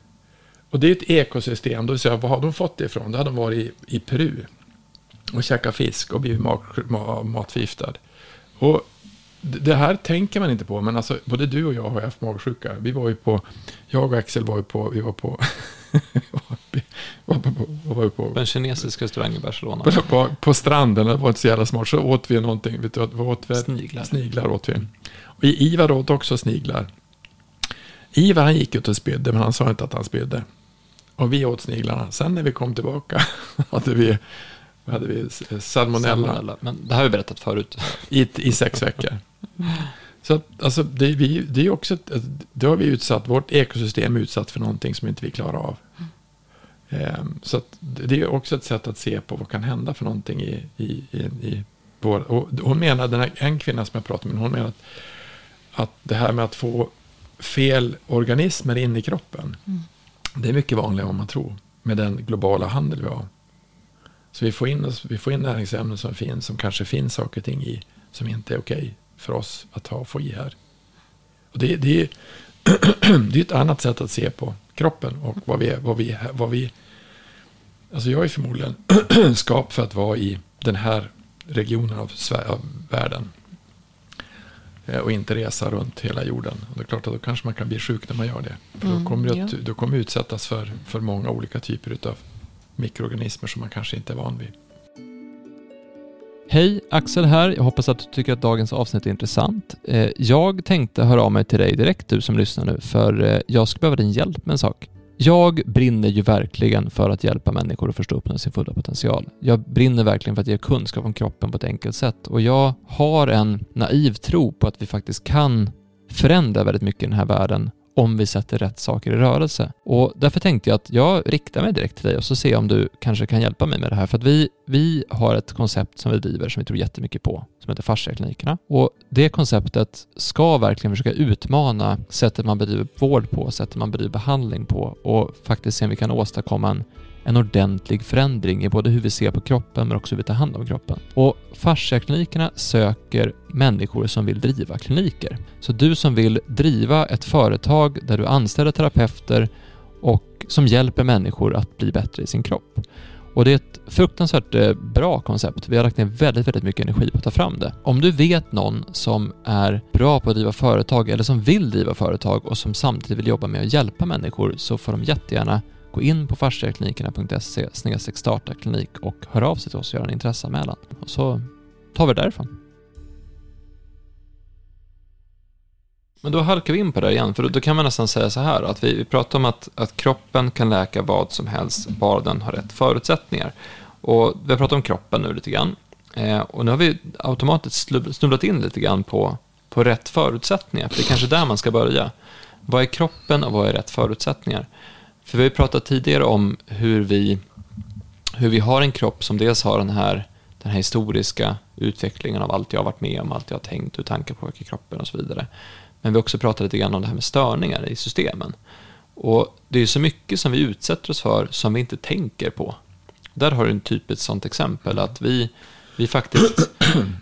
Speaker 2: Och det är ett ekosystem. Då vill säga, var har de fått det ifrån? Då hade de varit i, i Peru. Och käkat fisk och blivit mat, matförgiftad. Och det här tänker man inte på, men alltså, både du och jag har haft magsjuka. Vi var ju på, jag och Axel var ju på, vi var på, [laughs]
Speaker 1: var på, var på, på en kinesisk restaurang i Barcelona.
Speaker 2: På, på, på, stranden, det var inte så jävla smart, så åt vi någonting, vet du, vad åt vi?
Speaker 1: Sniglar.
Speaker 2: Sniglar åt vi. Och Ivar åt också sniglar. Ivar han gick ut och spydde, men han sa inte att han spydde. Och vi åt sniglarna. Sen när vi kom tillbaka [laughs] hade vi hade vi salmonella. salmonella.
Speaker 1: Men det har vi berättat förut.
Speaker 2: I, i sex veckor. Så att, alltså, det, vi, det är också, då har vi utsatt, vårt ekosystem är utsatt för någonting som inte vi klarar av. Mm. Så det är också ett sätt att se på vad kan hända för någonting i, i, i, i vår, och hon menar, den här, en kvinna som jag pratade med, hon menar att, att det här med att få fel organismer in i kroppen, mm. det är mycket vanligare än man tror med den globala handel vi har. Så vi får in, vi får in näringsämnen som finns, som kanske finns saker och ting i, som inte är okej för oss att ha och få i här. Och det, det, är, [clears throat] det är ett annat sätt att se på kroppen och vad vi är. Vad vi, vad vi, alltså jag är förmodligen [clears throat] skap för att vara i den här regionen av, av världen. Eh, och inte resa runt hela jorden. Och det är klart att då kanske man kan bli sjuk när man gör det. För då mm, kommer mm, du, ja. du kommer utsättas för, för många olika typer av mikroorganismer som man kanske inte är van vid.
Speaker 1: Hej, Axel här. Jag hoppas att du tycker att dagens avsnitt är intressant. Eh, jag tänkte höra av mig till dig direkt, du som lyssnar nu, för eh, jag skulle behöva din hjälp med en sak. jag brinner ju verkligen för att hjälpa människor att förstå upp sin fulla potential. Jag brinner verkligen för att ge kunskap om kroppen på ett enkelt sätt och jag har en naiv tro på att vi faktiskt kan förändra väldigt mycket i den här världen om vi sätter rätt saker i rörelse. Och därför tänkte jag att jag riktar mig direkt till dig och så ser jag om du kanske kan hjälpa mig med det här. För att vi, vi har ett koncept som vi driver som vi tror jättemycket på, som heter fasciaklinikerna. Och det konceptet ska verkligen försöka utmana sättet man bedriver vård på, sättet man bedriver behandling på och faktiskt se om vi kan åstadkomma en en ordentlig förändring i både hur vi ser på kroppen men också hur vi tar hand om kroppen. Och fasciaklinikerna söker människor som vill driva kliniker. Så du som vill driva ett företag där du anställer terapeuter och som hjälper människor att bli bättre i sin kropp. Och det är ett fruktansvärt eh, bra koncept. Vi har lagt ner väldigt, väldigt mycket energi på att ta fram det. Om du vet någon som är bra på att driva företag eller som vill driva företag och som samtidigt vill jobba med att hjälpa människor så får de jättegärna Gå in på fasciaklinikerna.se starta klinik och hör av sig till oss och gör en intresseanmälan. Och så tar vi det därifrån. Men då halkar vi in på det igen, för då, kan man nästan säga så här att vi, vi pratar om att, att kroppen kan läka vad som helst, bara den har rätt förutsättningar. Och vi har pratat om kroppen nu lite grann. Eh, och nu har vi automatiskt snubblat in lite grann på, på rätt förutsättningar, för det är kanske där man ska börja. Vad är kroppen och vad är rätt förutsättningar? För vi har ju pratat tidigare om hur vi, hur vi har en kropp som dels har den här, den här historiska utvecklingen av allt jag har varit med om, allt jag har tänkt, hur tankar påverkar kroppen och så vidare. Men vi har också pratat lite grann om det här med störningar i systemen. Och det är så mycket som vi utsätter oss för som vi inte tänker på. Där har du en typiskt sånt exempel att vi, vi faktiskt,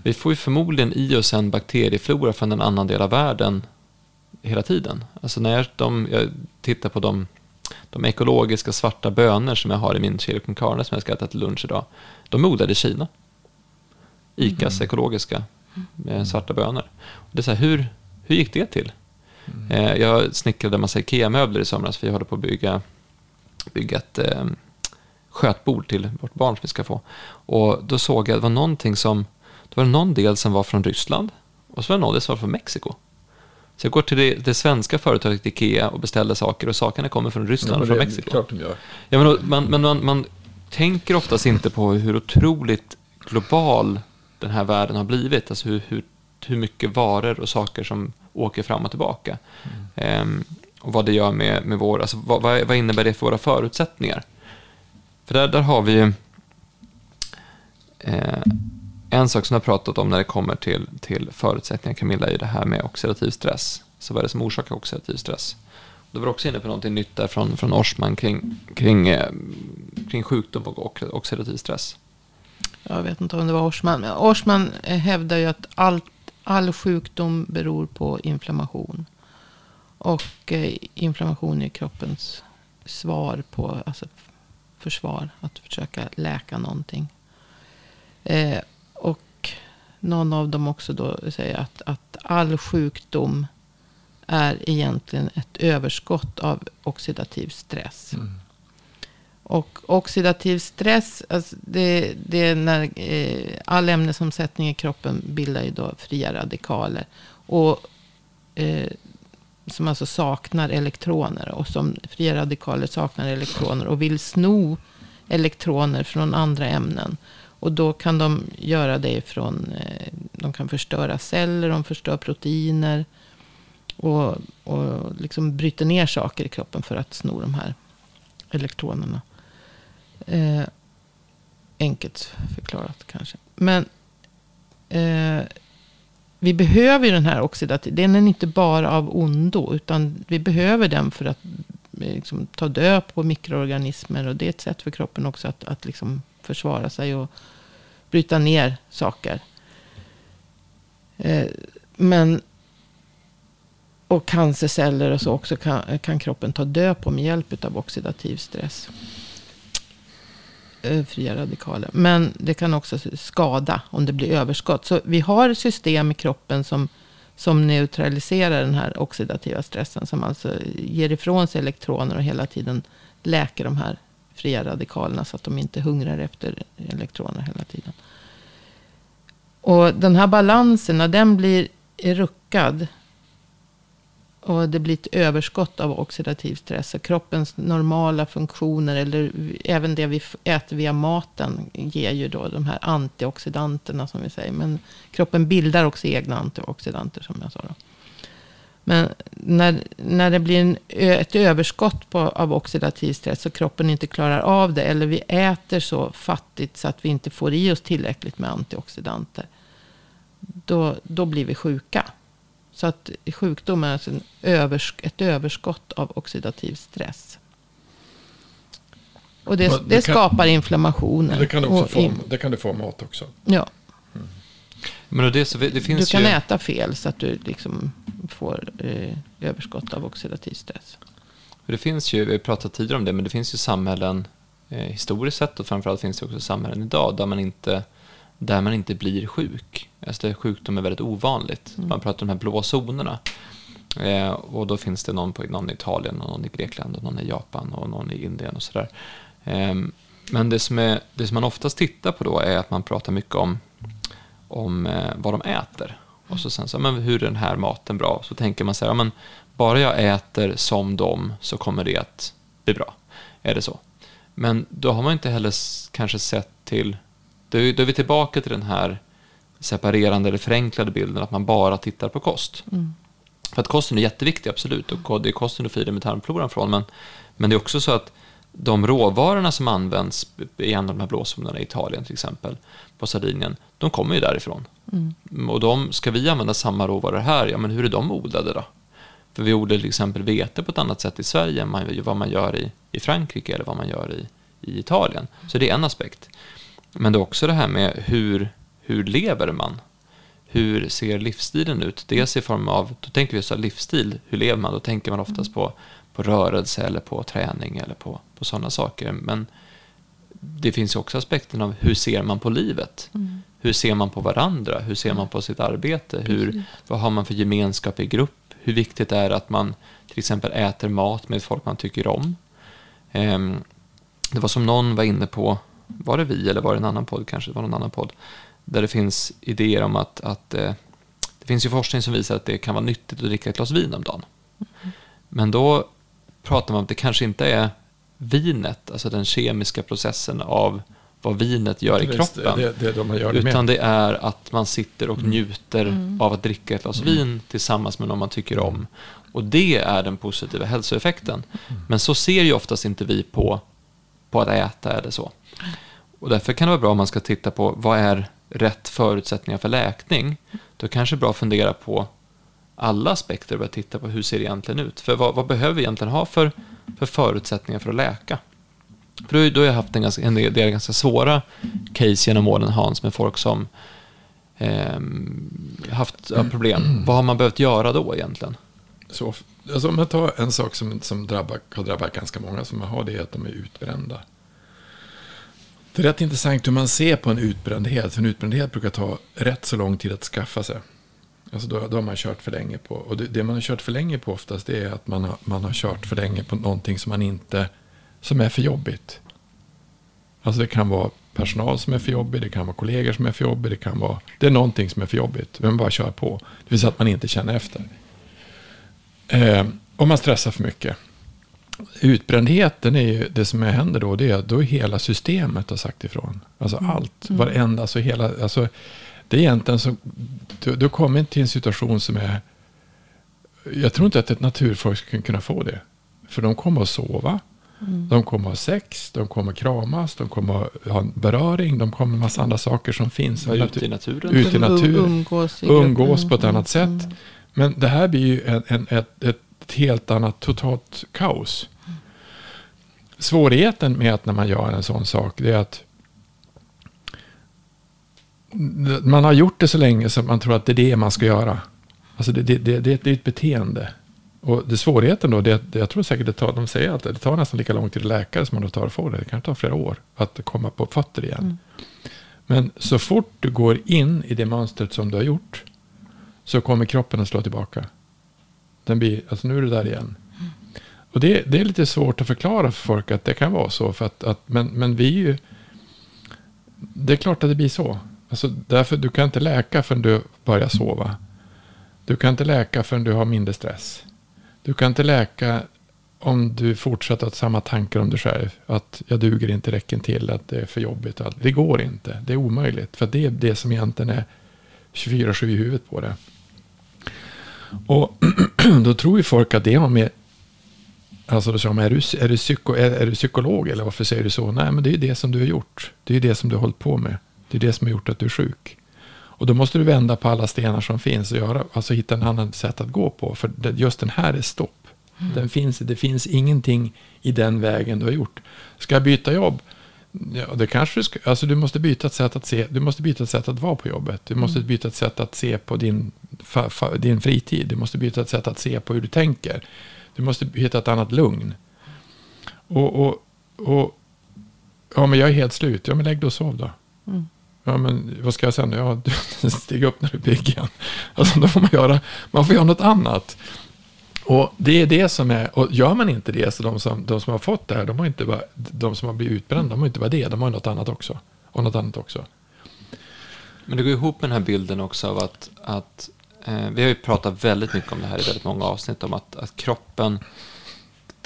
Speaker 1: vi får ju förmodligen i oss en bakterieflora från en annan del av världen hela tiden. Alltså när de, jag tittar på de de ekologiska svarta bönor som jag har i min chili con carne som jag ska äta till lunch idag, de är odlade i Kina. ICAs mm. ekologiska mm. svarta bönor. Det är så här, hur, hur gick det till? Mm. Eh, jag snickrade en massa IKEA-möbler i somras för vi håller på att bygga, bygga ett eh, skötbord till vårt barn som vi ska få. Och då såg jag att det var någonting som, det var någon del som var från Ryssland och så var det någon del som var från Mexiko. Så jag går till det, det, svenska företaget Ikea och beställer saker och sakerna kommer från Ryssland och från Mexiko.
Speaker 2: Klart de gör.
Speaker 1: Ja, men, man, men man, man tänker oftast inte på hur otroligt global den här världen har blivit. Alltså hur, hur, hur mycket varor och saker som åker fram och tillbaka. Mm. Ehm, och vad det gör med, med vår, alltså vad, vad innebär det för våra förutsättningar? För där, där har vi ju eh, en sak som jag har pratat om när det kommer till, till förutsättningar, Camilla, är det här med oxidativ stress. Så vad är det som orsakar oxidativ stress? Du var också inne på någonting nytt där från, från Orsman kring, kring, eh, kring sjukdom och oxidativ stress.
Speaker 3: Jag vet inte om det var Orsman. Orsman eh, hävdar ju att allt, all sjukdom beror på inflammation. Och eh, inflammation är kroppens svar på, alltså försvar, att försöka läka någonting. Eh, någon av dem också då säger att, att all sjukdom är egentligen ett överskott av oxidativ stress. Mm. Och oxidativ stress, alltså det, det är när eh, all ämnesomsättning i kroppen bildar ju då fria radikaler. Och, eh, som alltså saknar elektroner. Och som fria radikaler saknar elektroner och vill sno elektroner från andra ämnen. Och då kan de göra det från, eh, de kan förstöra celler, de förstör proteiner. Och, och liksom bryter ner saker i kroppen för att sno de här elektronerna. Eh, enkelt förklarat kanske. Men eh, vi behöver ju den här oxidativ. Den är inte bara av ondo. Utan vi behöver den för att eh, liksom, ta död på mikroorganismer. Och det är ett sätt för kroppen också att, att liksom försvara sig och bryta ner saker. Eh, men och cancerceller och så också kan, kan kroppen ta död på med hjälp av oxidativ stress. Eh, fria radikaler. Men det kan också skada om det blir överskott. Så vi har system i kroppen som, som neutraliserar den här oxidativa stressen. Som alltså ger ifrån sig elektroner och hela tiden läker de här fria radikalerna. Så att de inte hungrar efter elektroner hela tiden. Och den här balansen, när den blir ruckad. och det blir ett överskott av oxidativ stress. Så kroppens normala funktioner, eller även det vi äter via maten, ger ju då de här antioxidanterna som vi säger. Men kroppen bildar också egna antioxidanter som jag sa. Då. Men när, när det blir en, ett överskott på, av oxidativ stress och kroppen inte klarar av det. Eller vi äter så fattigt så att vi inte får i oss tillräckligt med antioxidanter. Då, då blir vi sjuka. Så att sjukdom är alltså övers, ett överskott av oxidativ stress. Och det, det, det kan, skapar inflammationer.
Speaker 2: Det kan, du också få, det kan du få mat också.
Speaker 3: Ja.
Speaker 1: Men det, så, det finns
Speaker 3: du kan
Speaker 1: ju...
Speaker 3: äta fel så att du liksom får eh, överskott av oxidativ stress.
Speaker 1: Det finns ju, vi har pratat tidigare om det, men det finns ju samhällen eh, historiskt sett och framförallt finns det också samhällen idag där man inte där man inte blir sjuk. Alltså där sjukdom är väldigt ovanligt. Mm. Man pratar om de här blå zonerna. Eh, och då finns det någon, på, någon i Italien, och någon i Grekland, och någon i Japan och någon i Indien och sådär. Eh, men det som, är, det som man oftast tittar på då är att man pratar mycket om, om eh, vad de äter. Och så sen så, men hur är den här maten bra? Så tänker man så här, ja, men bara jag äter som dem så kommer det att bli bra. Är det så? Men då har man inte heller kanske sett till då är, vi tillbaka till den här separerande eller förenklade bilden att man bara tittar på kost. Mm. För att kosten är jätteviktig, absolut, och det är kosten du firar med tarmfloran från, men, men det är också så att de råvarorna som används i en av de här blåzonerna i Italien till exempel, på Sardinien, de kommer ju därifrån. Mm. Och de, ska vi använda samma råvaror här, ja men hur är de odlade då? För vi odlar till exempel vete på ett annat sätt i Sverige än vad man gör i, i Frankrike eller vad man gör i, i Italien. Så det är en aspekt. Men det är också det här med hur, hur lever man? Hur ser livsstilen ut? Dels i form av, då tänker vi så här, livsstil, hur lever man? Då tänker man oftast på, på rörelse eller på träning eller på, på sådana saker. Men det finns också aspekten av hur ser man på livet? Mm. Hur ser man på varandra? Hur ser man på sitt arbete? Hur, vad har man för gemenskap i grupp? Hur viktigt är det att man till exempel äter mat med folk man tycker om? Um, det var som någon var inne på var det vi eller var det en annan podd kanske, det var någon annan podd, där det finns idéer om att, att eh, det finns ju forskning som visar att det kan vara nyttigt att dricka ett glas vin om dagen. Mm. Men då pratar man om att det kanske inte är vinet, alltså den kemiska processen av vad vinet gör i kroppen.
Speaker 2: Det, det, det gör
Speaker 1: utan det är att man sitter och mm. njuter mm. av att dricka ett glas mm. vin tillsammans med någon man tycker om. Och det är den positiva hälsoeffekten. Mm. Men så ser ju oftast inte vi på, på att äta eller så. Och därför kan det vara bra om man ska titta på vad är rätt förutsättningar för läkning. Då kanske det är bra att fundera på alla aspekter och börja titta på hur ser det egentligen ut. För vad, vad behöver vi egentligen ha för, för förutsättningar för att läka? För då, har jag haft en, ganska, en del ganska svåra case genom åren, Hans, med folk som eh, haft ja, problem. Vad har man behövt göra då egentligen?
Speaker 2: Så, alltså om jag tar en sak som, som drabbar, har drabbat ganska många som har, det är att de är utbrända. Det är rätt intressant hur man ser på en utbrändhet. För en utbrändhet brukar ta rätt så lång tid att skaffa sig. Alltså då, då har man kört för länge på. Och det, det, man har kört för länge på oftast det är att man har, man har kört för länge på någonting som man inte, som är för jobbigt. Alltså det kan vara personal som är för jobbig, det kan vara kollegor som är för jobbig, det kan vara, det är någonting som är för jobbigt. Men bara kör på. Det vill säga att man inte känner efter. Eh, och man stressar för mycket utbrändheten är ju det som händer då. Det är att då hela systemet har sagt ifrån. Alltså allt, mm. varenda, alltså hela, alltså det är egentligen så, du, du kommer till en situation som är, jag tror inte att ett naturfolk ska kunna få det. För de kommer att sova, mm. de kommer att ha sex, de kommer att kramas, de kommer att ha en beröring, de kommer att ha massa andra saker som finns.
Speaker 1: ute i naturen.
Speaker 2: Ute i naturen. Umgås, umgås på ett annat sätt. Mm. Men det här blir ju en, en, ett, ett ett helt annat totalt kaos. Svårigheten med att när man gör en sån sak det är att man har gjort det så länge så man tror att det är det man ska göra. Alltså det, det, det, det är ett beteende. Och det svårigheten då, det, jag tror säkert det tar, de säger att det tar nästan lika lång tid till läkare som det tar att få det. Det kan ta flera år att komma på fötter igen. Mm. Men så fort du går in i det mönstret som du har gjort så kommer kroppen att slå tillbaka. Den blir, alltså nu är det där igen. Och det, det är lite svårt att förklara för folk att det kan vara så. För att, att, men, men vi är ju... Det är klart att det blir så. Alltså därför, du kan inte läka förrän du börjar sova. Du kan inte läka förrän du har mindre stress. Du kan inte läka om du fortsätter att ha samma tankar om dig själv. Att jag duger inte, räcker till, att det är för jobbigt. Det går inte, det är omöjligt. För det är det som egentligen är 24-7 i huvudet på det. Och [clears throat] då tror ju folk att det har med... Alltså då säger de, är du, är, du psyko, är, är, du psykolog eller varför säger du så? Nej, men det är ju det som du har gjort. Det är ju det som du har hållit på med. Det är det som har gjort att du är sjuk. Och då måste du vända på alla stenar som finns och göra, alltså hitta en annan sätt att gå på. För just den här är stopp. Mm. Den finns, det finns ingenting i den vägen du har gjort. Ska jag byta jobb? Ja, det kanske du ska. Alltså du måste byta ett sätt att se. Du måste byta ett sätt att vara på jobbet. Du måste mm. byta ett sätt att se på din, fa, fa, din fritid. Du måste byta ett sätt att se på hur du tänker. Du måste hitta ett annat lugn. Och, och, och ja, men jag är helt slut. Ja, men lägg dig och sov då. Mm. Ja, men vad ska jag säga nu? Ja, [laughs] stig upp när du är pigg igen. Alltså, då får man göra, man får göra något annat. Och det är det som är, och gör man inte det, så de som, de som har fått det här, de, har inte bara, de som har blivit utbrända, de har inte bara det, de har något annat också. Och något annat också.
Speaker 1: Men det går ihop med den här bilden också av att, att eh, vi har ju pratat väldigt mycket om det här i väldigt många avsnitt, om att, att kroppen,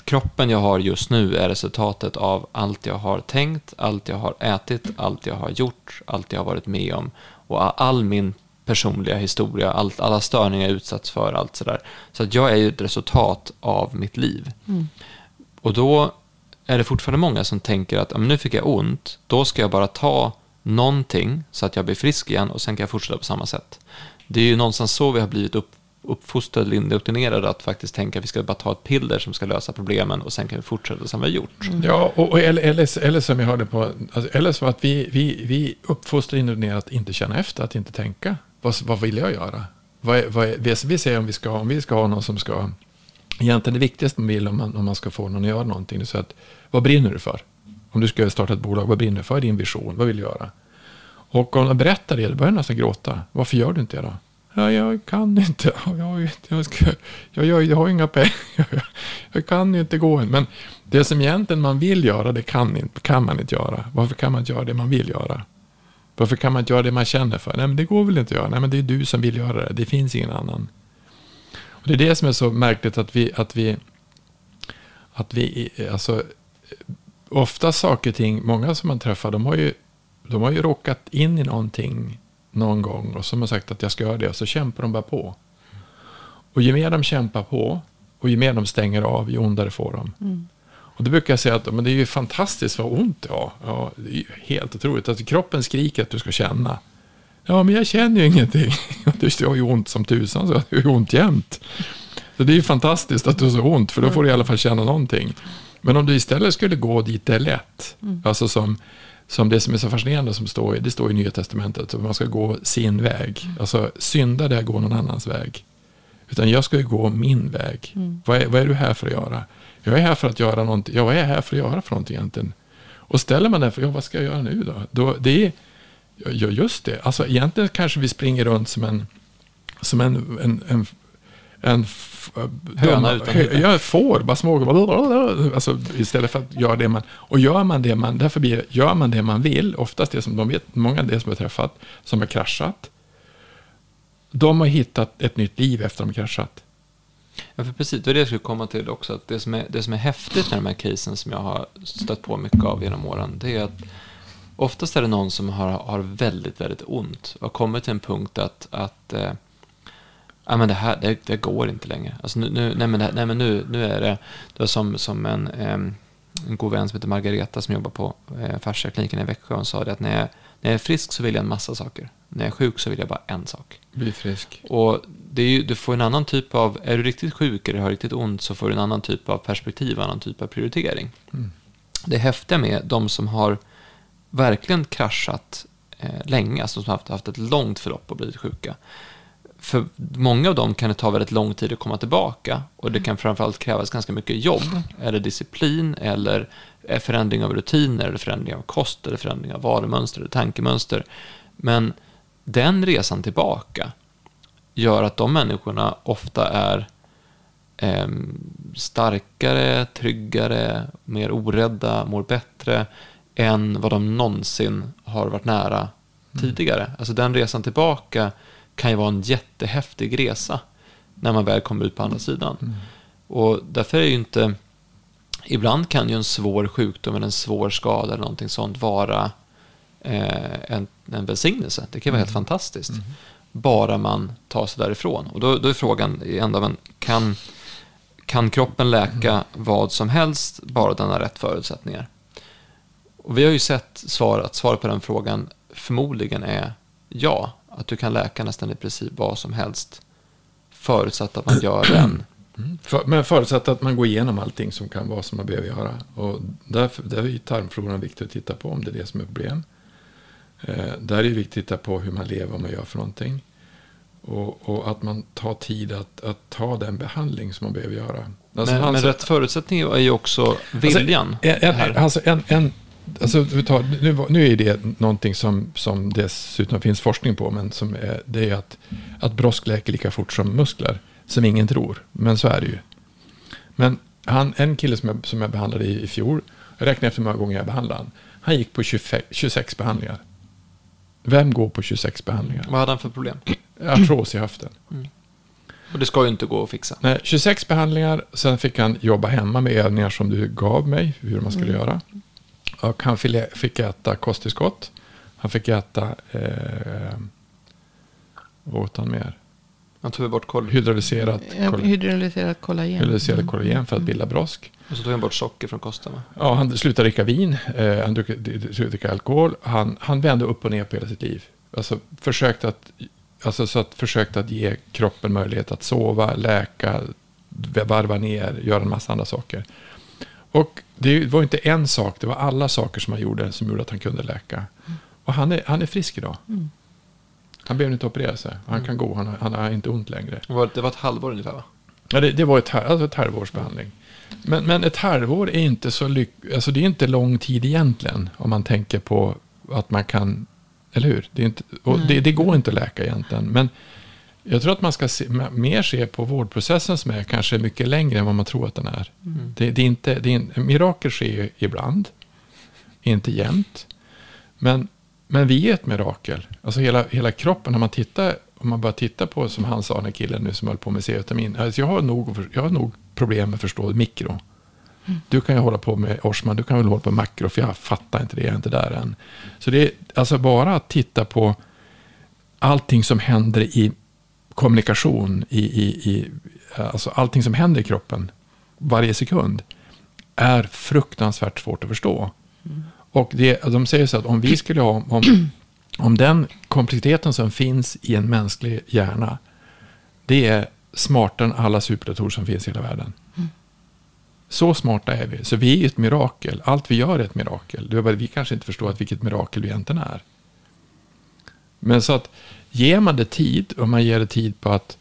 Speaker 1: kroppen jag har just nu är resultatet av allt jag har tänkt, allt jag har ätit, allt jag har gjort, allt jag har varit med om och all min personliga historia, allt, alla störningar jag utsatts för, allt sådär. Så att jag är ju ett resultat av mitt liv. Mm. Och då är det fortfarande många som tänker att nu fick jag ont, då ska jag bara ta någonting så att jag blir frisk igen och sen kan jag fortsätta på samma sätt. Det är ju någonstans så vi har blivit upp, uppfostrade, indoktrinerade att faktiskt tänka att vi ska bara ta ett piller som ska lösa problemen och sen kan vi fortsätta som vi har gjort.
Speaker 2: Mm. Ja, och, och eller, eller, eller, som jag hörde på, alltså, eller som att vi, vi, vi uppfostrar indoktrinerade att inte känna efter, att inte tänka vad, vad vill jag göra? Vad vad är, vi säger om vi, ska, om vi ska ha någon som ska... Egentligen det viktigaste man vill om man, om man ska få någon att göra någonting. Är att, vad brinner du för? Om du ska starta ett bolag, vad brinner du för? Är din vision? Vad vill du göra? Och om man berättar det, då börjar du nästan gråta. Varför gör du inte det då? Ja, jag kan inte. [laughs] Jag, jag, ska, jag, jag, jag har inga pengar. [laughs] Jag, kan ju inte gå än. Men det som egentligen man vill göra, det kan, kan man inte göra. Varför kan man inte göra det man vill göra? Varför kan man inte göra det man känner för? Nej, men det går väl inte att göra. Nej, men det är du som vill göra det. Det finns ingen annan. Och det är det som är så märkligt att vi, att vi, att vi, eh, alltså, eh, ofta saker och ting, många som man träffar, de har ju, de har ju råkat in i någonting någon gång och som har sagt att jag ska göra det så kämpar de bara på. Och ju mer de kämpar på och ju mer de stänger av, ju ondare får de. Mm. Och då brukar jag säga att men det är ju fantastiskt vad ont jag har. Ja, det är ju helt otroligt. Alltså, kroppen skriker att du ska känna. Ja, men jag känner ju ingenting. [laughs] Du har ju ont som tusan, så du har ju ont jämt. Så det är ju fantastiskt att du har så ont, för då får du i alla fall känna någonting. Men om du istället skulle gå dit det är lätt, mm. alltså som, som det som är så fascinerande som står, det står i Nya Testamentet, att man ska gå sin väg. Mm. Alltså synda det gå någon annans väg. Utan jag ska ju gå min väg. Mm. Vad, är, vad är du här för att göra? Jag är här för att göra någonting. Ja, vad är jag här för att göra för någonting egentligen? Och ställer man den för, ja, vad ska jag göra nu då? då det är, ja, just det. Alltså egentligen kanske vi springer runt som en, som en, en, en, en
Speaker 1: Höna utan huvud.
Speaker 2: Ja, får, bara små. Alltså, istället för att göra det man... Och gör man det man... Därför blir gör man det man vill, oftast det som de vet, många av det som har träffat, som har kraschat. De har hittat ett nytt liv efter de har kraschat.
Speaker 1: Ja, för precis. Det var det jag skulle komma till också. Att det, som är, det som är häftigt med de här casen som jag har stött på mycket av genom åren, det är att oftast är det någon som har, har väldigt, väldigt ont och har kommit till en punkt att, att eh, ja, men det här det, det, går inte längre. Alltså nu, nu, nej, men, nej, men nu, nu är det, det var som, som en, en god vän som heter Margareta som jobbar på eh, fasciakliniken i Växjö. Hon sa det att när jag, när jag är frisk så vill jag en massa saker. När jag är sjuk så vill jag bara en sak.
Speaker 2: Bli frisk.
Speaker 1: Och det är ju, du får en annan typ av, är du riktigt sjuk eller har riktigt ont så får du en annan typ av perspektiv, en annan typ av prioritering. Mm. Det häftiga med de som har verkligen kraschat eh, länge, alltså som har haft, haft ett långt förlopp och blivit sjuka. För många av dem kan det ta väldigt lång tid att komma tillbaka och det kan framförallt krävas ganska mycket jobb, eller disciplin, eller förändring av rutiner, eller förändring av kost, eller förändring av varumönster, eller tankemönster. Men den resan tillbaka gör att de människorna ofta är eh, starkare, tryggare, mer orädda, mår bättre än vad de någonsin har varit nära mm. tidigare. Alltså den resan tillbaka kan ju vara en jättehäftig resa när man väl kommer ut på andra sidan. Mm. Och därför är ju inte... Ibland kan ju en svår sjukdom eller en svår skada eller någonting sånt vara eh, en, en välsignelse. Det kan vara helt fantastiskt.
Speaker 2: Mm.
Speaker 1: Bara man tar sig därifrån. Och då, då är frågan ändå, men kan, kan kroppen läka vad som helst bara den har rätt förutsättningar? Och vi har ju sett svar, att svaret på den frågan förmodligen är ja. Att du kan läka nästan i princip vad som helst förutsatt att man gör den. [clears throat]
Speaker 2: För, men förutsatt att man går igenom allting som kan vara som man behöver göra. Och därför, där är ju tarmfloran viktig att titta på om det är det som är problem. Eh, där är det viktigt att titta på hur man lever, vad man gör för någonting. Och, och att man tar tid att, att ta den behandling som man behöver göra. Alltså,
Speaker 1: men, men rätt förutsättning är ju också viljan.
Speaker 2: Alltså, en, alltså en, en, alltså, tar, nu, nu är det någonting som, som dessutom finns forskning på, men som är, det är att, att brosk läker lika fort som muskler, som ingen tror. Men så är det ju. Men han, en kille som jag, som jag behandlade i, i fjol, jag räknade efter hur många gånger jag behandlade han, han gick på 25, 26 behandlingar. Vem går på 26 behandlingar?
Speaker 1: Vad hade han för problem?
Speaker 2: Artros i höften. [clears throat]
Speaker 1: Och det ska ju inte gå att fixa.
Speaker 2: Nej, 26 behandlingar, sen fick han jobba hemma med övningar som du gav mig, hur man skulle göra. Och han fick, äta kosttillskott. Han fick äta, eh, vad åt han mer?
Speaker 1: Han tog bort koll.
Speaker 2: Hydrauliserat, kol,
Speaker 3: Hydrolyserat kollagen.
Speaker 2: hydrauliserat kollagen för att bilda brosk.
Speaker 1: Och så tog han bort socker från kosten. Va?
Speaker 2: Ja, han slutade dricka vin, eh, han slutade dricka alkohol. Han, han vände upp och ner på hela sitt liv. Alltså försökte att, alltså, så att, försökte att ge kroppen möjlighet att sova, läka, varva ner, göra en massa andra saker. Och det var inte en sak, det var alla saker som han gjorde som gjorde att han kunde läka. Och han är, han är frisk idag.
Speaker 3: Mm.
Speaker 2: Han behöver inte operera sig. Han kan gå, han har, han har inte ont längre.
Speaker 1: Det var, det var ett halvår ungefär va?
Speaker 2: Ja, det, det var ett, alltså ett halvårsbehandling. Men, men ett halvår är inte så lyck, alltså det är inte lång tid egentligen. Om man tänker på att man kan, eller hur? Det, är inte, och det, det går inte att läka egentligen. Men jag tror att man ska se, mer se på vårdprocessen som är kanske mycket längre än vad man tror att den är. Det, det är inte, det är en, mirakel sker ju ibland, inte jämt. Men, men vi är ett mirakel. Alltså hela, hela kroppen, när man tittar, om man bara tittar på, som han sa, den här killen nu som höll på med C-vitamin. Alltså jag, har nog, jag har nog problem med att förstå mikro. Du kan ju hålla på med Orsman, du kan väl hålla på med makro, för jag fattar inte det, jag är inte där än. Så det är alltså bara att titta på allting som händer i kommunikation, i, i, i, alltså allting som händer i kroppen varje sekund är fruktansvärt svårt att förstå. Och det, de säger så att om vi skulle ha, om, [clears throat] om den komplexiteten som finns i en mänsklig hjärna, det är smartare än alla superdatorer som finns i hela världen. Så smarta är vi. Så vi är ett mirakel. Allt vi gör är ett mirakel. Det är bara vi kanske inte förstår att vilket mirakel vi egentligen är. Men så att ger man det tid och man ger det tid på att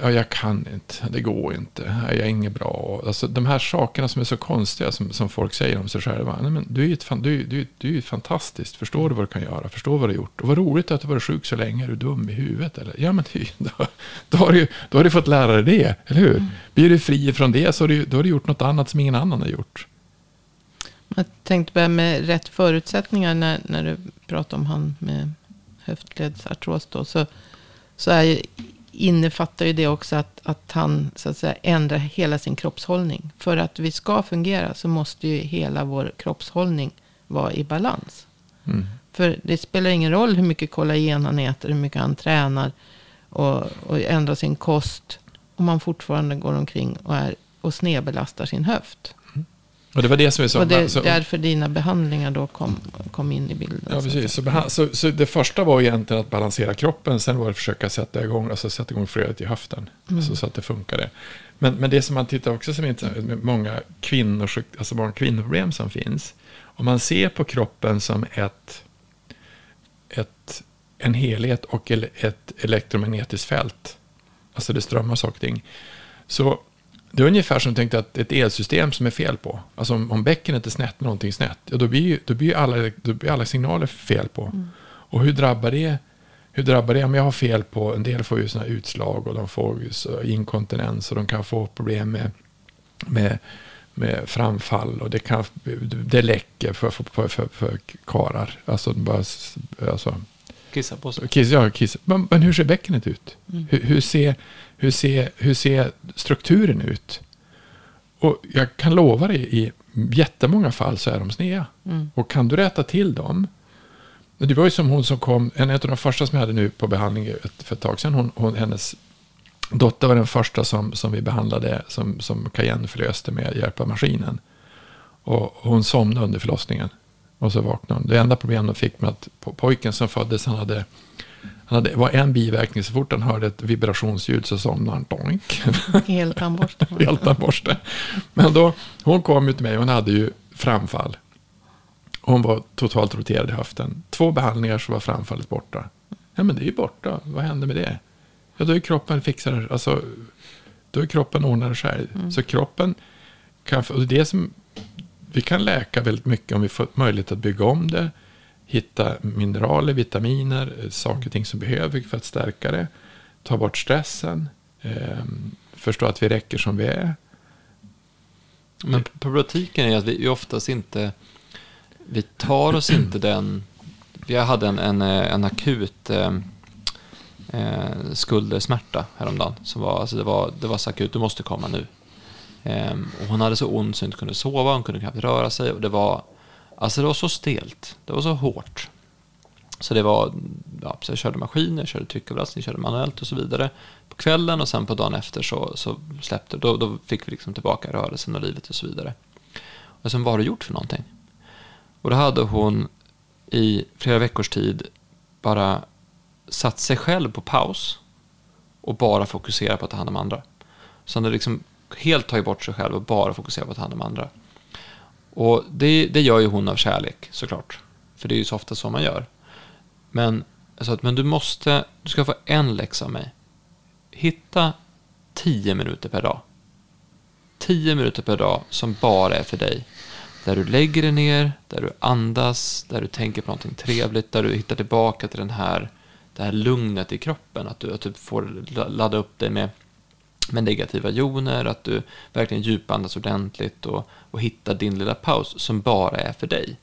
Speaker 2: ja, jag kan inte, det går inte, jag är inget bra. Alltså, de här sakerna som är så konstiga som, som folk säger om sig själva. Nej, men du är ju ett, du, du, du är fantastiskt, förstår du vad du kan göra, förstår vad du har gjort. Och vad roligt att du varit sjuk så länge, är du dum i huvudet eller? Ja, men [laughs] då, då, har du, då har du fått lära dig det, eller hur? Blir du fri från det så har du, då har du gjort något annat som ingen annan har gjort.
Speaker 3: Jag tänkte börja med rätt förutsättningar när, när du pratar om han med höftledsartros. Då, så, så är, innefattar ju det också att, att han så att säga, ändrar hela sin kroppshållning. För att vi ska fungera så måste ju hela vår kroppshållning vara i balans.
Speaker 2: Mm.
Speaker 3: För det spelar ingen roll hur mycket kollagen han äter, hur mycket han tränar och, och ändrar sin kost. Om man fortfarande går omkring och, är, och snedbelastar sin höft.
Speaker 2: Och det var det som vi sa.
Speaker 3: och det är
Speaker 2: så-
Speaker 3: därför dina behandlingar då kom, kom in i bilden.
Speaker 2: Ja, precis. Så, så, så det första var egentligen att balansera kroppen. Sen var det att försöka sätta igång, alltså sätta igång flödet i höften. Alltså, så att det funkade. Men, men det som man tittar också som inte, många kvinnors, alltså många kvinnoproblem som finns. Om man ser på kroppen som ett, ett, en helhet och ett elektromagnetiskt fält. Alltså det strömmar saker och ting. Så det är ungefär som tänkte att ett elsystem som är fel på. Alltså om, om bäckenet är snett med någonting snett. Ja, då blir ju då blir ju alla, då blir alla signaler fel på. Och hur drabbar det? Hur drabbar det? Om jag har fel på, en del får ju sådana utslag och de får ju så inkontinens och de kan få problem med, med, med framfall och det kan, det läcker för, för, för, för, för karar. Alltså, bara, alltså
Speaker 1: Kissa på sig.
Speaker 2: Kiss, ja, kiss. Men, men hur ser bäckenet ut?
Speaker 3: Mm.
Speaker 2: Hur, hur, ser, hur, ser, hur ser strukturen ut? Och jag kan lova dig, i jättemånga fall så är de sneda.
Speaker 3: Mm.
Speaker 2: Och kan du rätta till dem. Det var ju som hon som kom, en av de första som jag hade nu på behandling för ett tag sedan. Hon, hon, hennes dotter var den första som, som vi behandlade som, som Cayenne förlöste med hjälp av maskinen. Och hon somnade under förlossningen. Och så vaknade hon. Det enda problemet de fick med att po- pojken som föddes, han hade, han hade, var en biverkning. Så fort han hörde ett vibrationsljud så somnade han. Doink. [laughs]
Speaker 3: Eltandborste. [laughs]
Speaker 2: Eltandborste. Men då, hon kom ju till mig, hon hade ju framfall. Hon var totalt roterad i höften. Två behandlingar så var framfallet borta. Ja men det är ju borta, vad hände med det? Ja då är kroppen fixar alltså då är kroppen ordnad det själv. Så kroppen kan, och det det som, vi kan läka väldigt mycket om vi får möjlighet att bygga om det. Hitta mineraler, vitaminer, eh, saker och ting som behöver för att stärka det. Ta bort stressen. Eh, förstå att vi räcker som vi är.
Speaker 1: Men problematiken är att vi oftast inte, vi tar oss inte [clears throat] den, vi hade en, en, eh, en akut eh, eh, skuldersmärta häromdagen. Som var, alltså det, var, det var så akut, du måste komma nu. Eh, och hon hade så ont så hon inte kunde sova, hon kunde knappt röra sig. Och det var, alltså det var så stelt, det var så hårt. Så det var, ja, så jag körde maskiner, jag körde tryckavlastning, jag körde manuellt och så vidare. På kvällen och sen på dagen efter så, så släppte då, då fick vi liksom tillbaka rörelsen och livet och så vidare. Och sen vad har du gjort för någonting? Och då hade hon i flera veckors tid bara satt sig själv på paus och bara fokuserat på att ta hand om andra. Så hon hade liksom helt tagit bort sig själv och bara fokuserat på att ta hand om andra. Och det, det gör ju hon av kärlek såklart. För det är ju så ofta så man gör. Men jag sa att men du måste, du ska få en läxa av mig. Hitta tio minuter per dag. Tio minuter per dag som bara är för dig. Där du lägger dig ner, där du andas, där du tänker på någonting trevligt, där du hittar tillbaka till den här, det här lugnet i kroppen. Att du, att du får ladda upp dig med, med negativa joner, att du verkligen djupandas ordentligt och, och hittar din lilla paus som bara är för dig.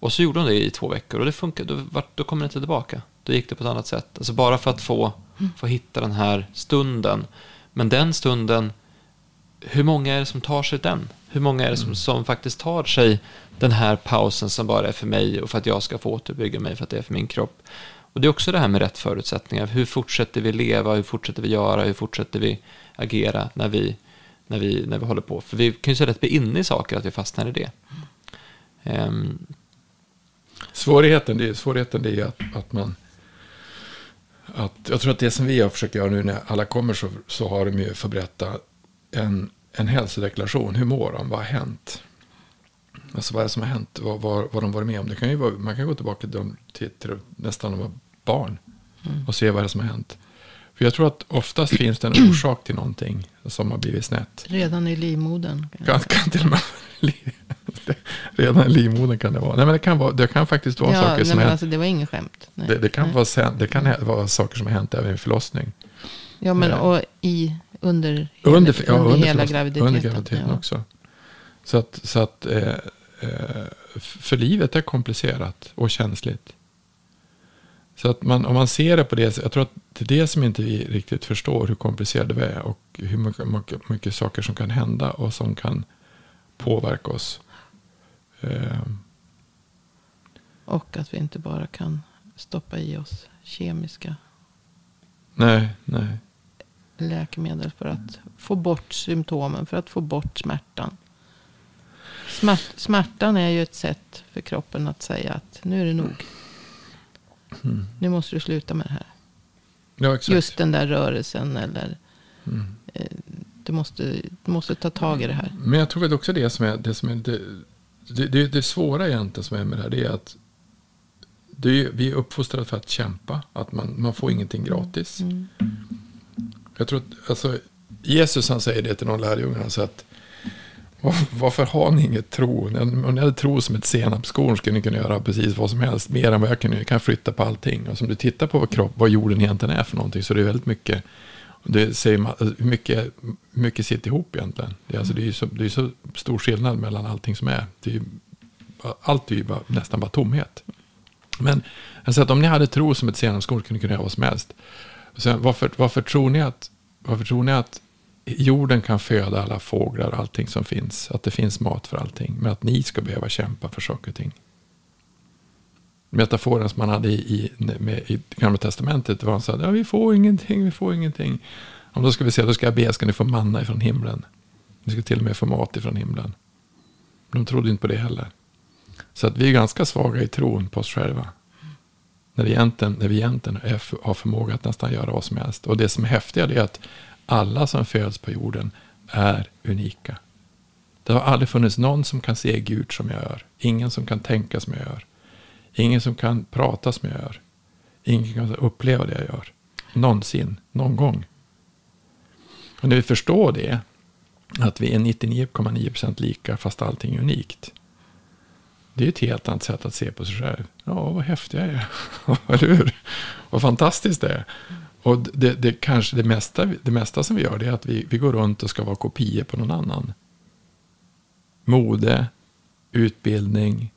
Speaker 1: Och så gjorde hon det i två veckor och det funkade. Då, då kom det inte tillbaka. Då gick det på ett annat sätt. Alltså bara för att få, få hitta den här stunden. Men den stunden, hur många är det som tar sig den? Hur många är det som, som faktiskt tar sig den här pausen som bara är för mig och för att jag ska få återbygga mig för att det är för min kropp? Och det är också det här med rätt förutsättningar. Hur fortsätter vi leva? Hur fortsätter vi göra? Hur fortsätter vi agera när vi, när vi, när vi håller på? För vi kan ju så lätt bli inne i saker att vi fastnar i det. Um.
Speaker 2: Svårigheten, det är, svårigheten det är att, att man... Att, jag tror att det som vi har försökt göra nu när alla kommer så, så har de ju fått berätta en, en hälsodeklaration. Hur mår de? Vad har hänt? Alltså vad är det som har hänt? Vad, vad, vad de varit med om? Det kan ju vara, man kan gå tillbaka till, till, till nästan de var barn. Och se vad det är som har hänt. För jag tror att oftast finns det en [clears throat] orsak till någonting som har blivit snett.
Speaker 3: Redan i livmodern.
Speaker 2: Kan, kan till och med [laughs] redan i livmodern kan det vara. Nej men det kan, vara, det kan faktiskt vara
Speaker 3: Ja,
Speaker 2: saker
Speaker 3: nej,
Speaker 2: som har
Speaker 3: alltså, det var inget skämt. Nej.
Speaker 2: det, det kan,
Speaker 3: nej.
Speaker 2: vara, det kan vara saker som har hänt även vid förlossning.
Speaker 3: Ja, men
Speaker 2: eh,
Speaker 3: och i, under,
Speaker 2: Under, ja,
Speaker 3: under,
Speaker 2: under,
Speaker 3: hela graviditeten.
Speaker 2: Under graviditeten
Speaker 3: ja.
Speaker 2: också. Så att, så att eh, eh, för livet är komplicerat och känsligt. Så att man, om man ser det på det sättet, jag tror att det är det som inte vi riktigt förstår hur komplicerade vi är och hur mycket, mycket, mycket saker som kan hända och som kan påverka oss. Eh,
Speaker 3: Och att vi inte bara kan stoppa i oss kemiska
Speaker 2: nej, nej.
Speaker 3: läkemedel för att få bort symptomen, för att få bort smärtan. Smärt, smärtan är ju ett sätt för kroppen att säga att nu är det nog.
Speaker 2: Mm.
Speaker 3: Nu måste du sluta med det här.
Speaker 2: Ja, exakt.
Speaker 3: Just den där rörelsen eller
Speaker 2: Mm.
Speaker 3: du måste, du måste ta tag i det här.
Speaker 2: Men jag tror att också det som är det, som är det, det, det, det svåra egentligen som är med det här det är att det är, vi är uppfostrade för att kämpa. Att man, man får ingenting gratis.
Speaker 3: Mm.
Speaker 2: Jag tror att alltså, Jesus han säger det till någon lärjunge. Han säger att "Var- varför har ni inget tro? Om ni hade tro som ett senapskorn skulle ni kunna göra precis vad som helst. Mer än vad jag kan. Jag kan flytta på allting. Och som du tittar på vad, kropp, vad jorden egentligen är för någonting. Så det är väldigt mycket. Det säger man, alltså, mycket, hur mycket sitter ihop egentligen. Det är, alltså, det är så, det är så stor skillnad mellan allting som är. Det är allt är ju bara, nästan bara tomhet. Men alltså att om ni hade tro som ett senapskorn skulle ni kunna göra vad som helst. Sen, varför, varför, tror ni att, varför tror ni att jorden kan föda alla fåglar, och allting som finns? Att det finns mat för allting. Men att ni ska behöva kämpa för saker och ting. Metaforen som man hade i, i, med, i Gamla Testamentet var så att ja, vi får ingenting, vi får ingenting. Om då ska vi se, då ska jag be, ska ni få manna ifrån himlen. Ni ska till och med få mat ifrån himlen. De trodde inte på det heller. Så att vi är ganska svaga i tron på oss själva. När vi egentligen, när vi egentligen är, har förmåga att nästan göra vad som helst. Och det som är häftiga är att alla som föds på jorden är unika. Det har aldrig funnits någon som kan se Gud som jag gör. Ingen som kan tänka som jag gör. Ingen som kan prata som jag gör. Ingen kan uppleva det jag gör. Någonsin, någon gång. Och när vi förstår det, att vi är 99,9% lika fast allting är unikt. Det är ett helt annat sätt att se på sig själv. Ja, vad häftig jag är. [laughs] Eller hur? Vad fantastiskt det är. Och det, det, kanske det mesta, det mesta som vi gör det är att vi, vi går runt och ska vara kopior på någon annan. Mode, utbildning,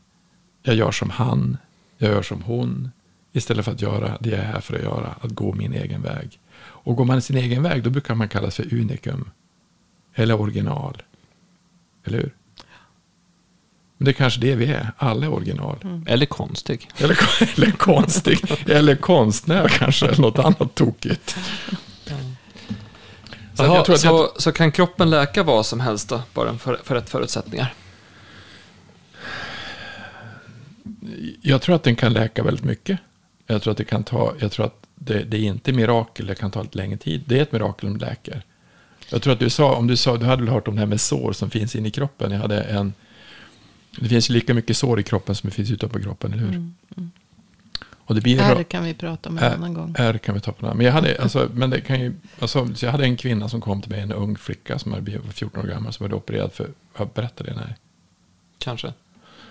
Speaker 2: jag gör som han, jag gör som hon. Istället för att göra det jag är här för att göra, att gå min egen väg. Och går man sin egen väg, då brukar man kallas för unikum. Eller original. Eller hur? Men det är kanske det vi är. Alla är original.
Speaker 1: Mm. Eller konstig.
Speaker 2: Eller, [laughs] eller konstig. eller konstnär kanske. Eller något annat tokigt.
Speaker 1: Så, Aha, så, jag... så, kan kroppen läka vad som helst då? Bara för, för rätt förutsättningar?
Speaker 2: Jag tror att den kan läka väldigt mycket. Jag tror att det kan ta, jag tror att det, det är inte mirakel, det kan ta lite längre tid. Det är ett mirakel om det läker. Jag tror att du sa, om du sa, du hade väl hört om det här med sår som finns inne i kroppen. Jag hade en, det finns ju lika mycket sår i kroppen som det finns utanpå kroppen, eller hur? Mm, mm.
Speaker 3: Och det blir R kan vi prata om en R, annan gång.
Speaker 2: R kan vi ta på en Men jag hade, [laughs] alltså, men det kan ju, alltså, så jag hade en kvinna som kom till mig, en ung flicka som hade blivit 14 år gammal, som hade opererad för, jag berättade det? Nej.
Speaker 1: Kanske.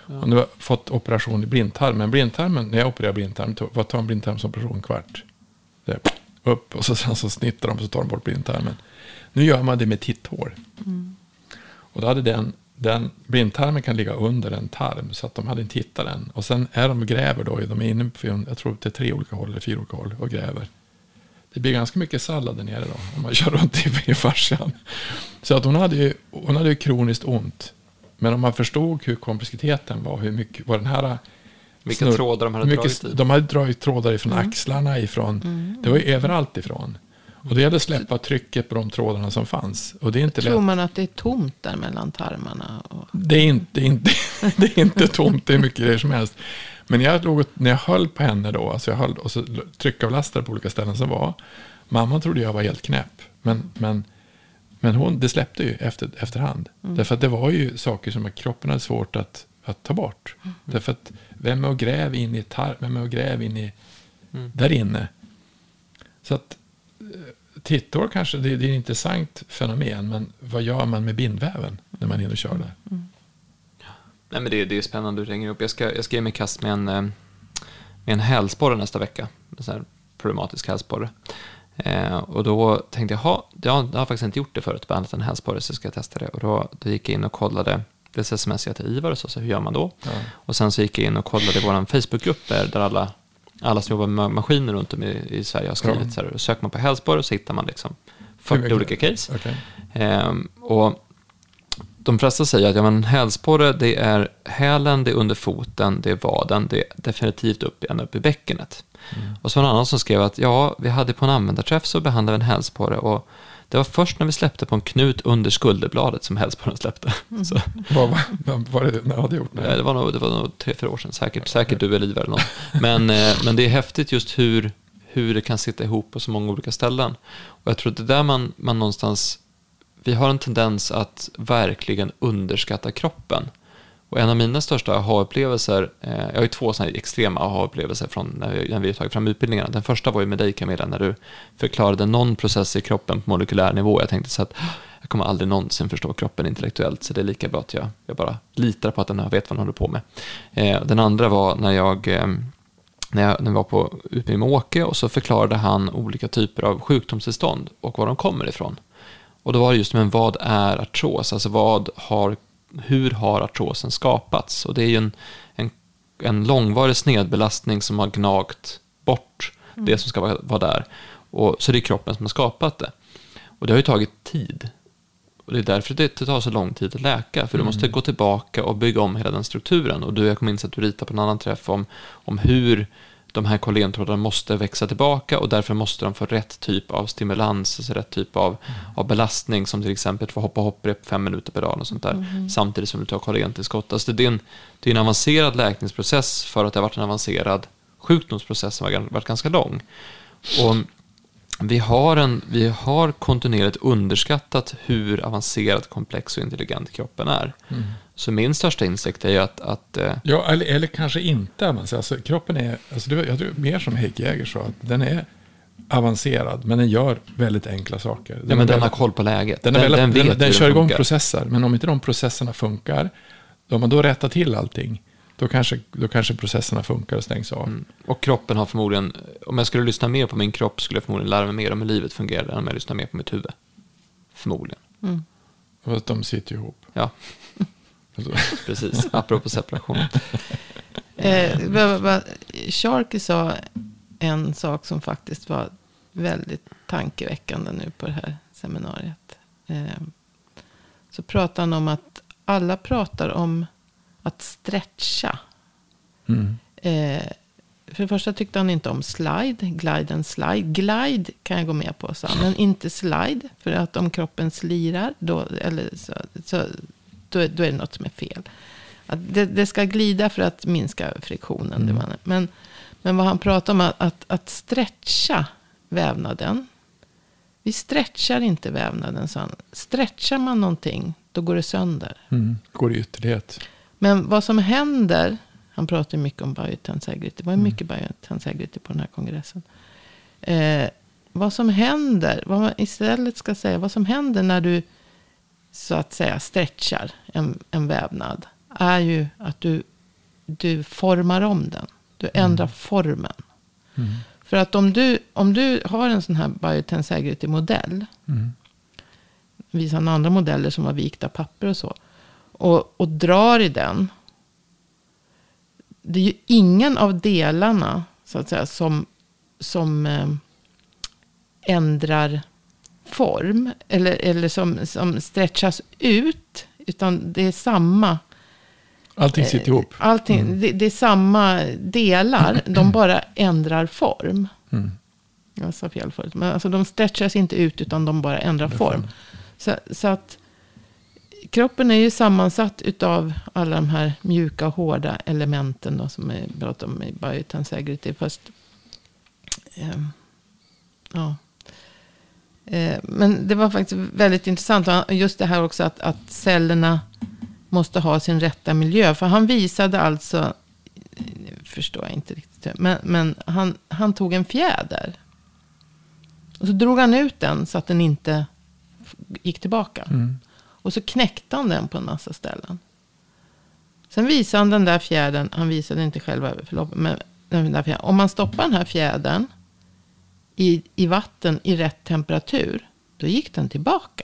Speaker 2: Ja. Hon hade fått operation i blindtarmen. Blindtarmen, när jag opererar blindtarm, vad tar en blindtarmsoperation? Kvart. Det, upp och så, sen så snittar de och så tar de bort blindtarmen. Nu gör man det med titthår. Mm. Och då hade den, den blindtarmen kan ligga under en tarm. Så att de hade inte hittat den. Och sen är de gräver då. De är inne på, jag tror det är tre olika håll eller fyra olika håll och gräver. Det blir ganska mycket sallad där nere då. Om man [laughs] kör runt i, i fascian. Så att hon hade ju, hon hade ju kroniskt ont. Men om man förstod hur komplexiteten var, hur mycket, vad den här
Speaker 1: vilka snurr, trådar de hade mycket, dragit i?
Speaker 2: De hade dragit trådar ifrån mm. axlarna, ifrån, mm. det var ju överallt ifrån. Och det gällde att släppa trycket på de trådarna som fanns. Och det är inte
Speaker 3: Tror
Speaker 2: lätt.
Speaker 3: man att det är tomt där mellan tarmarna? Och...
Speaker 2: Det, är inte, inte, [laughs] det är inte tomt, det är mycket grejer som helst. Men jag låg, när jag höll på henne då, alltså jag höll, och så tryckavlastade på olika ställen som var. Mamma trodde jag var helt knäpp. Men, men, men hon, det släppte ju efter, efterhand. Mm. Därför att det var ju saker som kroppen hade svårt att, att ta bort. Mm. Därför att vem är och gräv in i tarm, vem är och gräv in i, mm. där inne. Så att titthår kanske, det, det är ett intressant fenomen. Men vad gör man med bindväven när man är inne och kör där? Mm.
Speaker 1: Nej, men det, det är spännande du ringer upp. Jag ska, jag ska ge mig kast med en, eh, med en hälsporre nästa vecka. En sån här problematisk hälsporre. Eh, och då tänkte jag, ha, jag har faktiskt inte gjort det förut, behandlat en hälsporre, så ska jag testa det. Och då, då gick jag in och kollade, dels smsade jag till Ivar och så, så hur gör man då? Ja. Och sen så gick jag in och kollade i vår Facebookgrupp där alla alla som jobbar med maskiner runt om i, i Sverige har skrivit. Ja. Så här, söker man på Hälsborg så hittar man liksom 40 olika case. Okay. Ehm, och de flesta säger att ja, men hälsporre, det är hälen, det är under foten, det är vaden, det är definitivt upp, ända upp i bäckenet. Mm. Och så var det en annan som skrev att ja, vi hade på en användarträff så behandlade vi en hälsporre och det var först när vi släppte på en knut under skulderbladet som hälsporren släppte. Mm. Så.
Speaker 2: Vad var, var det, när hade gjort
Speaker 1: det? Det var nog, det var nog tre, fyra år sedan, säkert, säkert du eller Ivar eller någon. Men, eh, men det är häftigt just hur, hur det kan sitta ihop på så många olika ställen. Och jag tror att det är där man, man någonstans, vi har en tendens att verkligen underskatta kroppen. Och en av mina största aha-upplevelser, eh, jag har ju två sådana extrema aha-upplevelser från när vi, när vi har tagit fram utbildningarna. Den första var ju med dig Camilla, när du förklarade någon process i kroppen på molekylär nivå. Jag tänkte så att jag kommer aldrig någonsin förstå kroppen intellektuellt, så det är lika bra att jag, jag bara litar på att den här vet vad den håller på med. Eh, den andra var när jag eh, när jag, när jag var på utbildning med Åke och så förklarade han olika typer av sjukdomstillstånd och var de kommer ifrån. Och då var det just, men vad är artros? Alltså vad har hur har artrosen skapats? Och det är ju en, en en långvarig snedbelastning som har gnagt bort mm. det som ska vara, vara där. Och, så det är kroppen som har skapat det. Och det har ju tagit tid. Och det är därför det, det tar så lång tid att läka. För du måste mm. gå tillbaka och bygga om hela den strukturen. Och du, jag kommer minns att du ritade på en annan träff om, om hur de här kollagentrådarna måste växa tillbaka och därför måste de få rätt typ av stimulans, alltså rätt typ av, mm. av belastning som till exempel att få hoppa hopprep fem minuter per dag och sånt där, mm. samtidigt som du tar kollagentillskott. Alltså det, är en, det är en avancerad läkningsprocess för att det har varit en avancerad sjukdomsprocess som har varit ganska lång. Och vi har, en, vi har kontinuerligt underskattat hur avancerad, komplex och intelligent kroppen är. Mm. Så min största insikt är ju att... att
Speaker 2: eh, ja, eller, eller kanske inte. Alltså, kroppen är, alltså, det, jag tror mer som Heikki Jäger sa, att den är avancerad, men den gör väldigt enkla saker. Den
Speaker 1: ja, men den har koll på läget.
Speaker 2: Den, den, den, den, den kör igång processer, men om inte de processerna funkar, då om man då rättar till allting, då kanske, då kanske processerna funkar och stängs av. Mm.
Speaker 1: Och kroppen har förmodligen, om jag skulle lyssna mer på min kropp skulle jag förmodligen lära mig mer om hur livet fungerar än om jag lyssnar mer på mitt huvud. Förmodligen.
Speaker 2: Mm. Och att de sitter ihop.
Speaker 1: Ja. Precis, apropå separation. [laughs]
Speaker 3: eh, Sharky sa en sak som faktiskt var väldigt tankeväckande nu på det här seminariet. Eh, så pratade han om att alla pratar om att stretcha. Mm. Eh, för det första tyckte han inte om slide, glide and slide. Glide kan jag gå med på, sa men inte slide. För att om kroppen slirar, då, eller så, så, då, då är det något som är fel. Det, det ska glida för att minska friktionen. Mm. Men, men vad han pratar om, att, att, att stretcha vävnaden. Vi stretchar inte vävnaden, sa han. Stretchar man någonting, då går det sönder.
Speaker 2: Mm. Går i ytterlighet.
Speaker 3: Men vad som händer, han pratar mycket om biotensegrity, det var mm. mycket biotensegrity på den här kongressen. Eh, vad som händer, vad man istället ska säga, vad som händer när du så att säga stretchar en, en vävnad. Är ju att du, du formar om den. Du mm. ändrar mm. formen. Mm. För att om du, om du har en sån här biotensegrity-modell. Mm. Visar andra modeller som var vikta papper och så och, och drar i den. Det är ju ingen av delarna så att säga som, som eh, ändrar form. Eller, eller som, som stretchas ut. Utan det är samma.
Speaker 2: Allting sitter ihop.
Speaker 3: Eh, allting, mm. det, det, är samma delar. De [clears throat] bara ändrar form. Mm. Jag sa fel förut. Men alltså de stretchas inte ut utan de bara ändrar form. Så, så att kroppen är ju sammansatt utav alla de här mjuka och hårda elementen då, som vi pratar om i biotensegrity. Fast, eh, ja. Eh, men det var faktiskt väldigt intressant. Just det här också att, att cellerna måste ha sin rätta miljö. För han visade alltså, förstår jag inte riktigt, men, men han, han tog en fjäder. Och så drog han ut den så att den inte gick tillbaka. Mm. Och så knäckte han den på en massa ställen. Sen visade han den där fjädern. Han visade inte själva förloppet. Men den där fjädern. Om man stoppar den här fjädern i, i vatten i rätt temperatur. Då gick den tillbaka.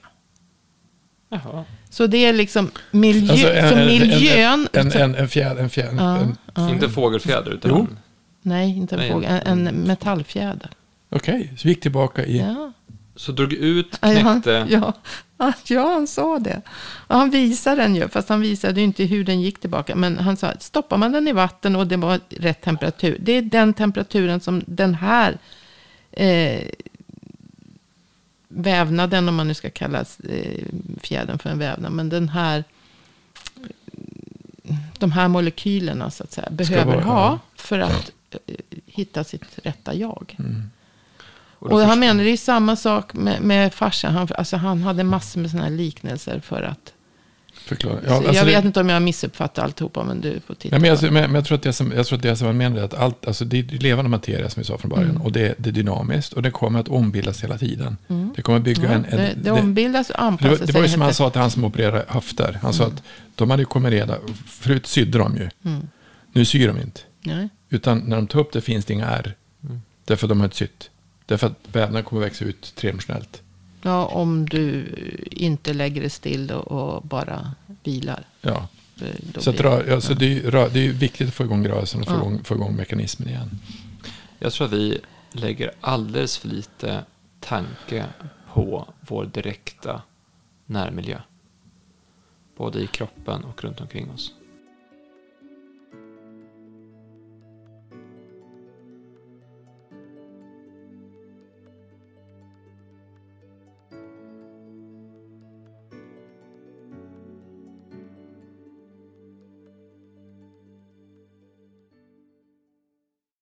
Speaker 3: Jaha. Så det är liksom miljö, alltså en, så miljön.
Speaker 2: En, en, en, fjäder. En fjäder ja, en,
Speaker 1: ja. Inte fågelfjäder utan. Jo.
Speaker 3: Nej, inte en fågel. En, en metallfjäder.
Speaker 2: Okej, okay, så vi gick tillbaka i.
Speaker 1: Ja. Så drog ut, knäckte.
Speaker 3: Ja, ja, ja, han sa det. Och han visade den ju, fast han visade ju inte hur den gick tillbaka. Men han sa, stoppar man den i vatten och det var rätt temperatur. Det är den temperaturen som den här eh, vävnaden, om man nu ska kalla eh, fjädern för en vävnad. Men den här, de här molekylerna så att säga, behöver vara, ha för att eh, hitta sitt rätta jag. Mm. Och, och han menar det är samma sak med, med farsan. Han, alltså han hade massor med sådana här liknelser för att
Speaker 2: förklara.
Speaker 3: Ja, alltså jag vet det, inte om jag missuppfattar alltihopa, men du får titta.
Speaker 2: Ja, men, alltså, men, men jag, tror att det som, jag tror att det som man menar är att allt, alltså det är levande materia som vi sa från början. Mm. Och det, det, är dynamiskt och det kommer att ombildas hela tiden. Mm. Det kommer att bygga ja, en, en...
Speaker 3: det, det ombildas och anpassar
Speaker 2: sig. Det var ju som han sa till han som opererade höfter. Han sa mm. att de hade kommit reda, förut sydde de ju. Mm. Nu syr de inte. Nej. Utan när de tar upp det finns det inga ärr. Mm. Därför de har inte sytt. Därför att vävnaden kommer växa ut tredimensionellt.
Speaker 3: Ja, om du inte lägger det still och bara vilar.
Speaker 2: Ja, så att rör, alltså ja. det, är, det är viktigt att få igång rörelsen och få, ja. igång, få igång mekanismen igen.
Speaker 1: Jag tror att vi lägger alldeles för lite tanke på vår direkta närmiljö. Både i kroppen och runt omkring oss.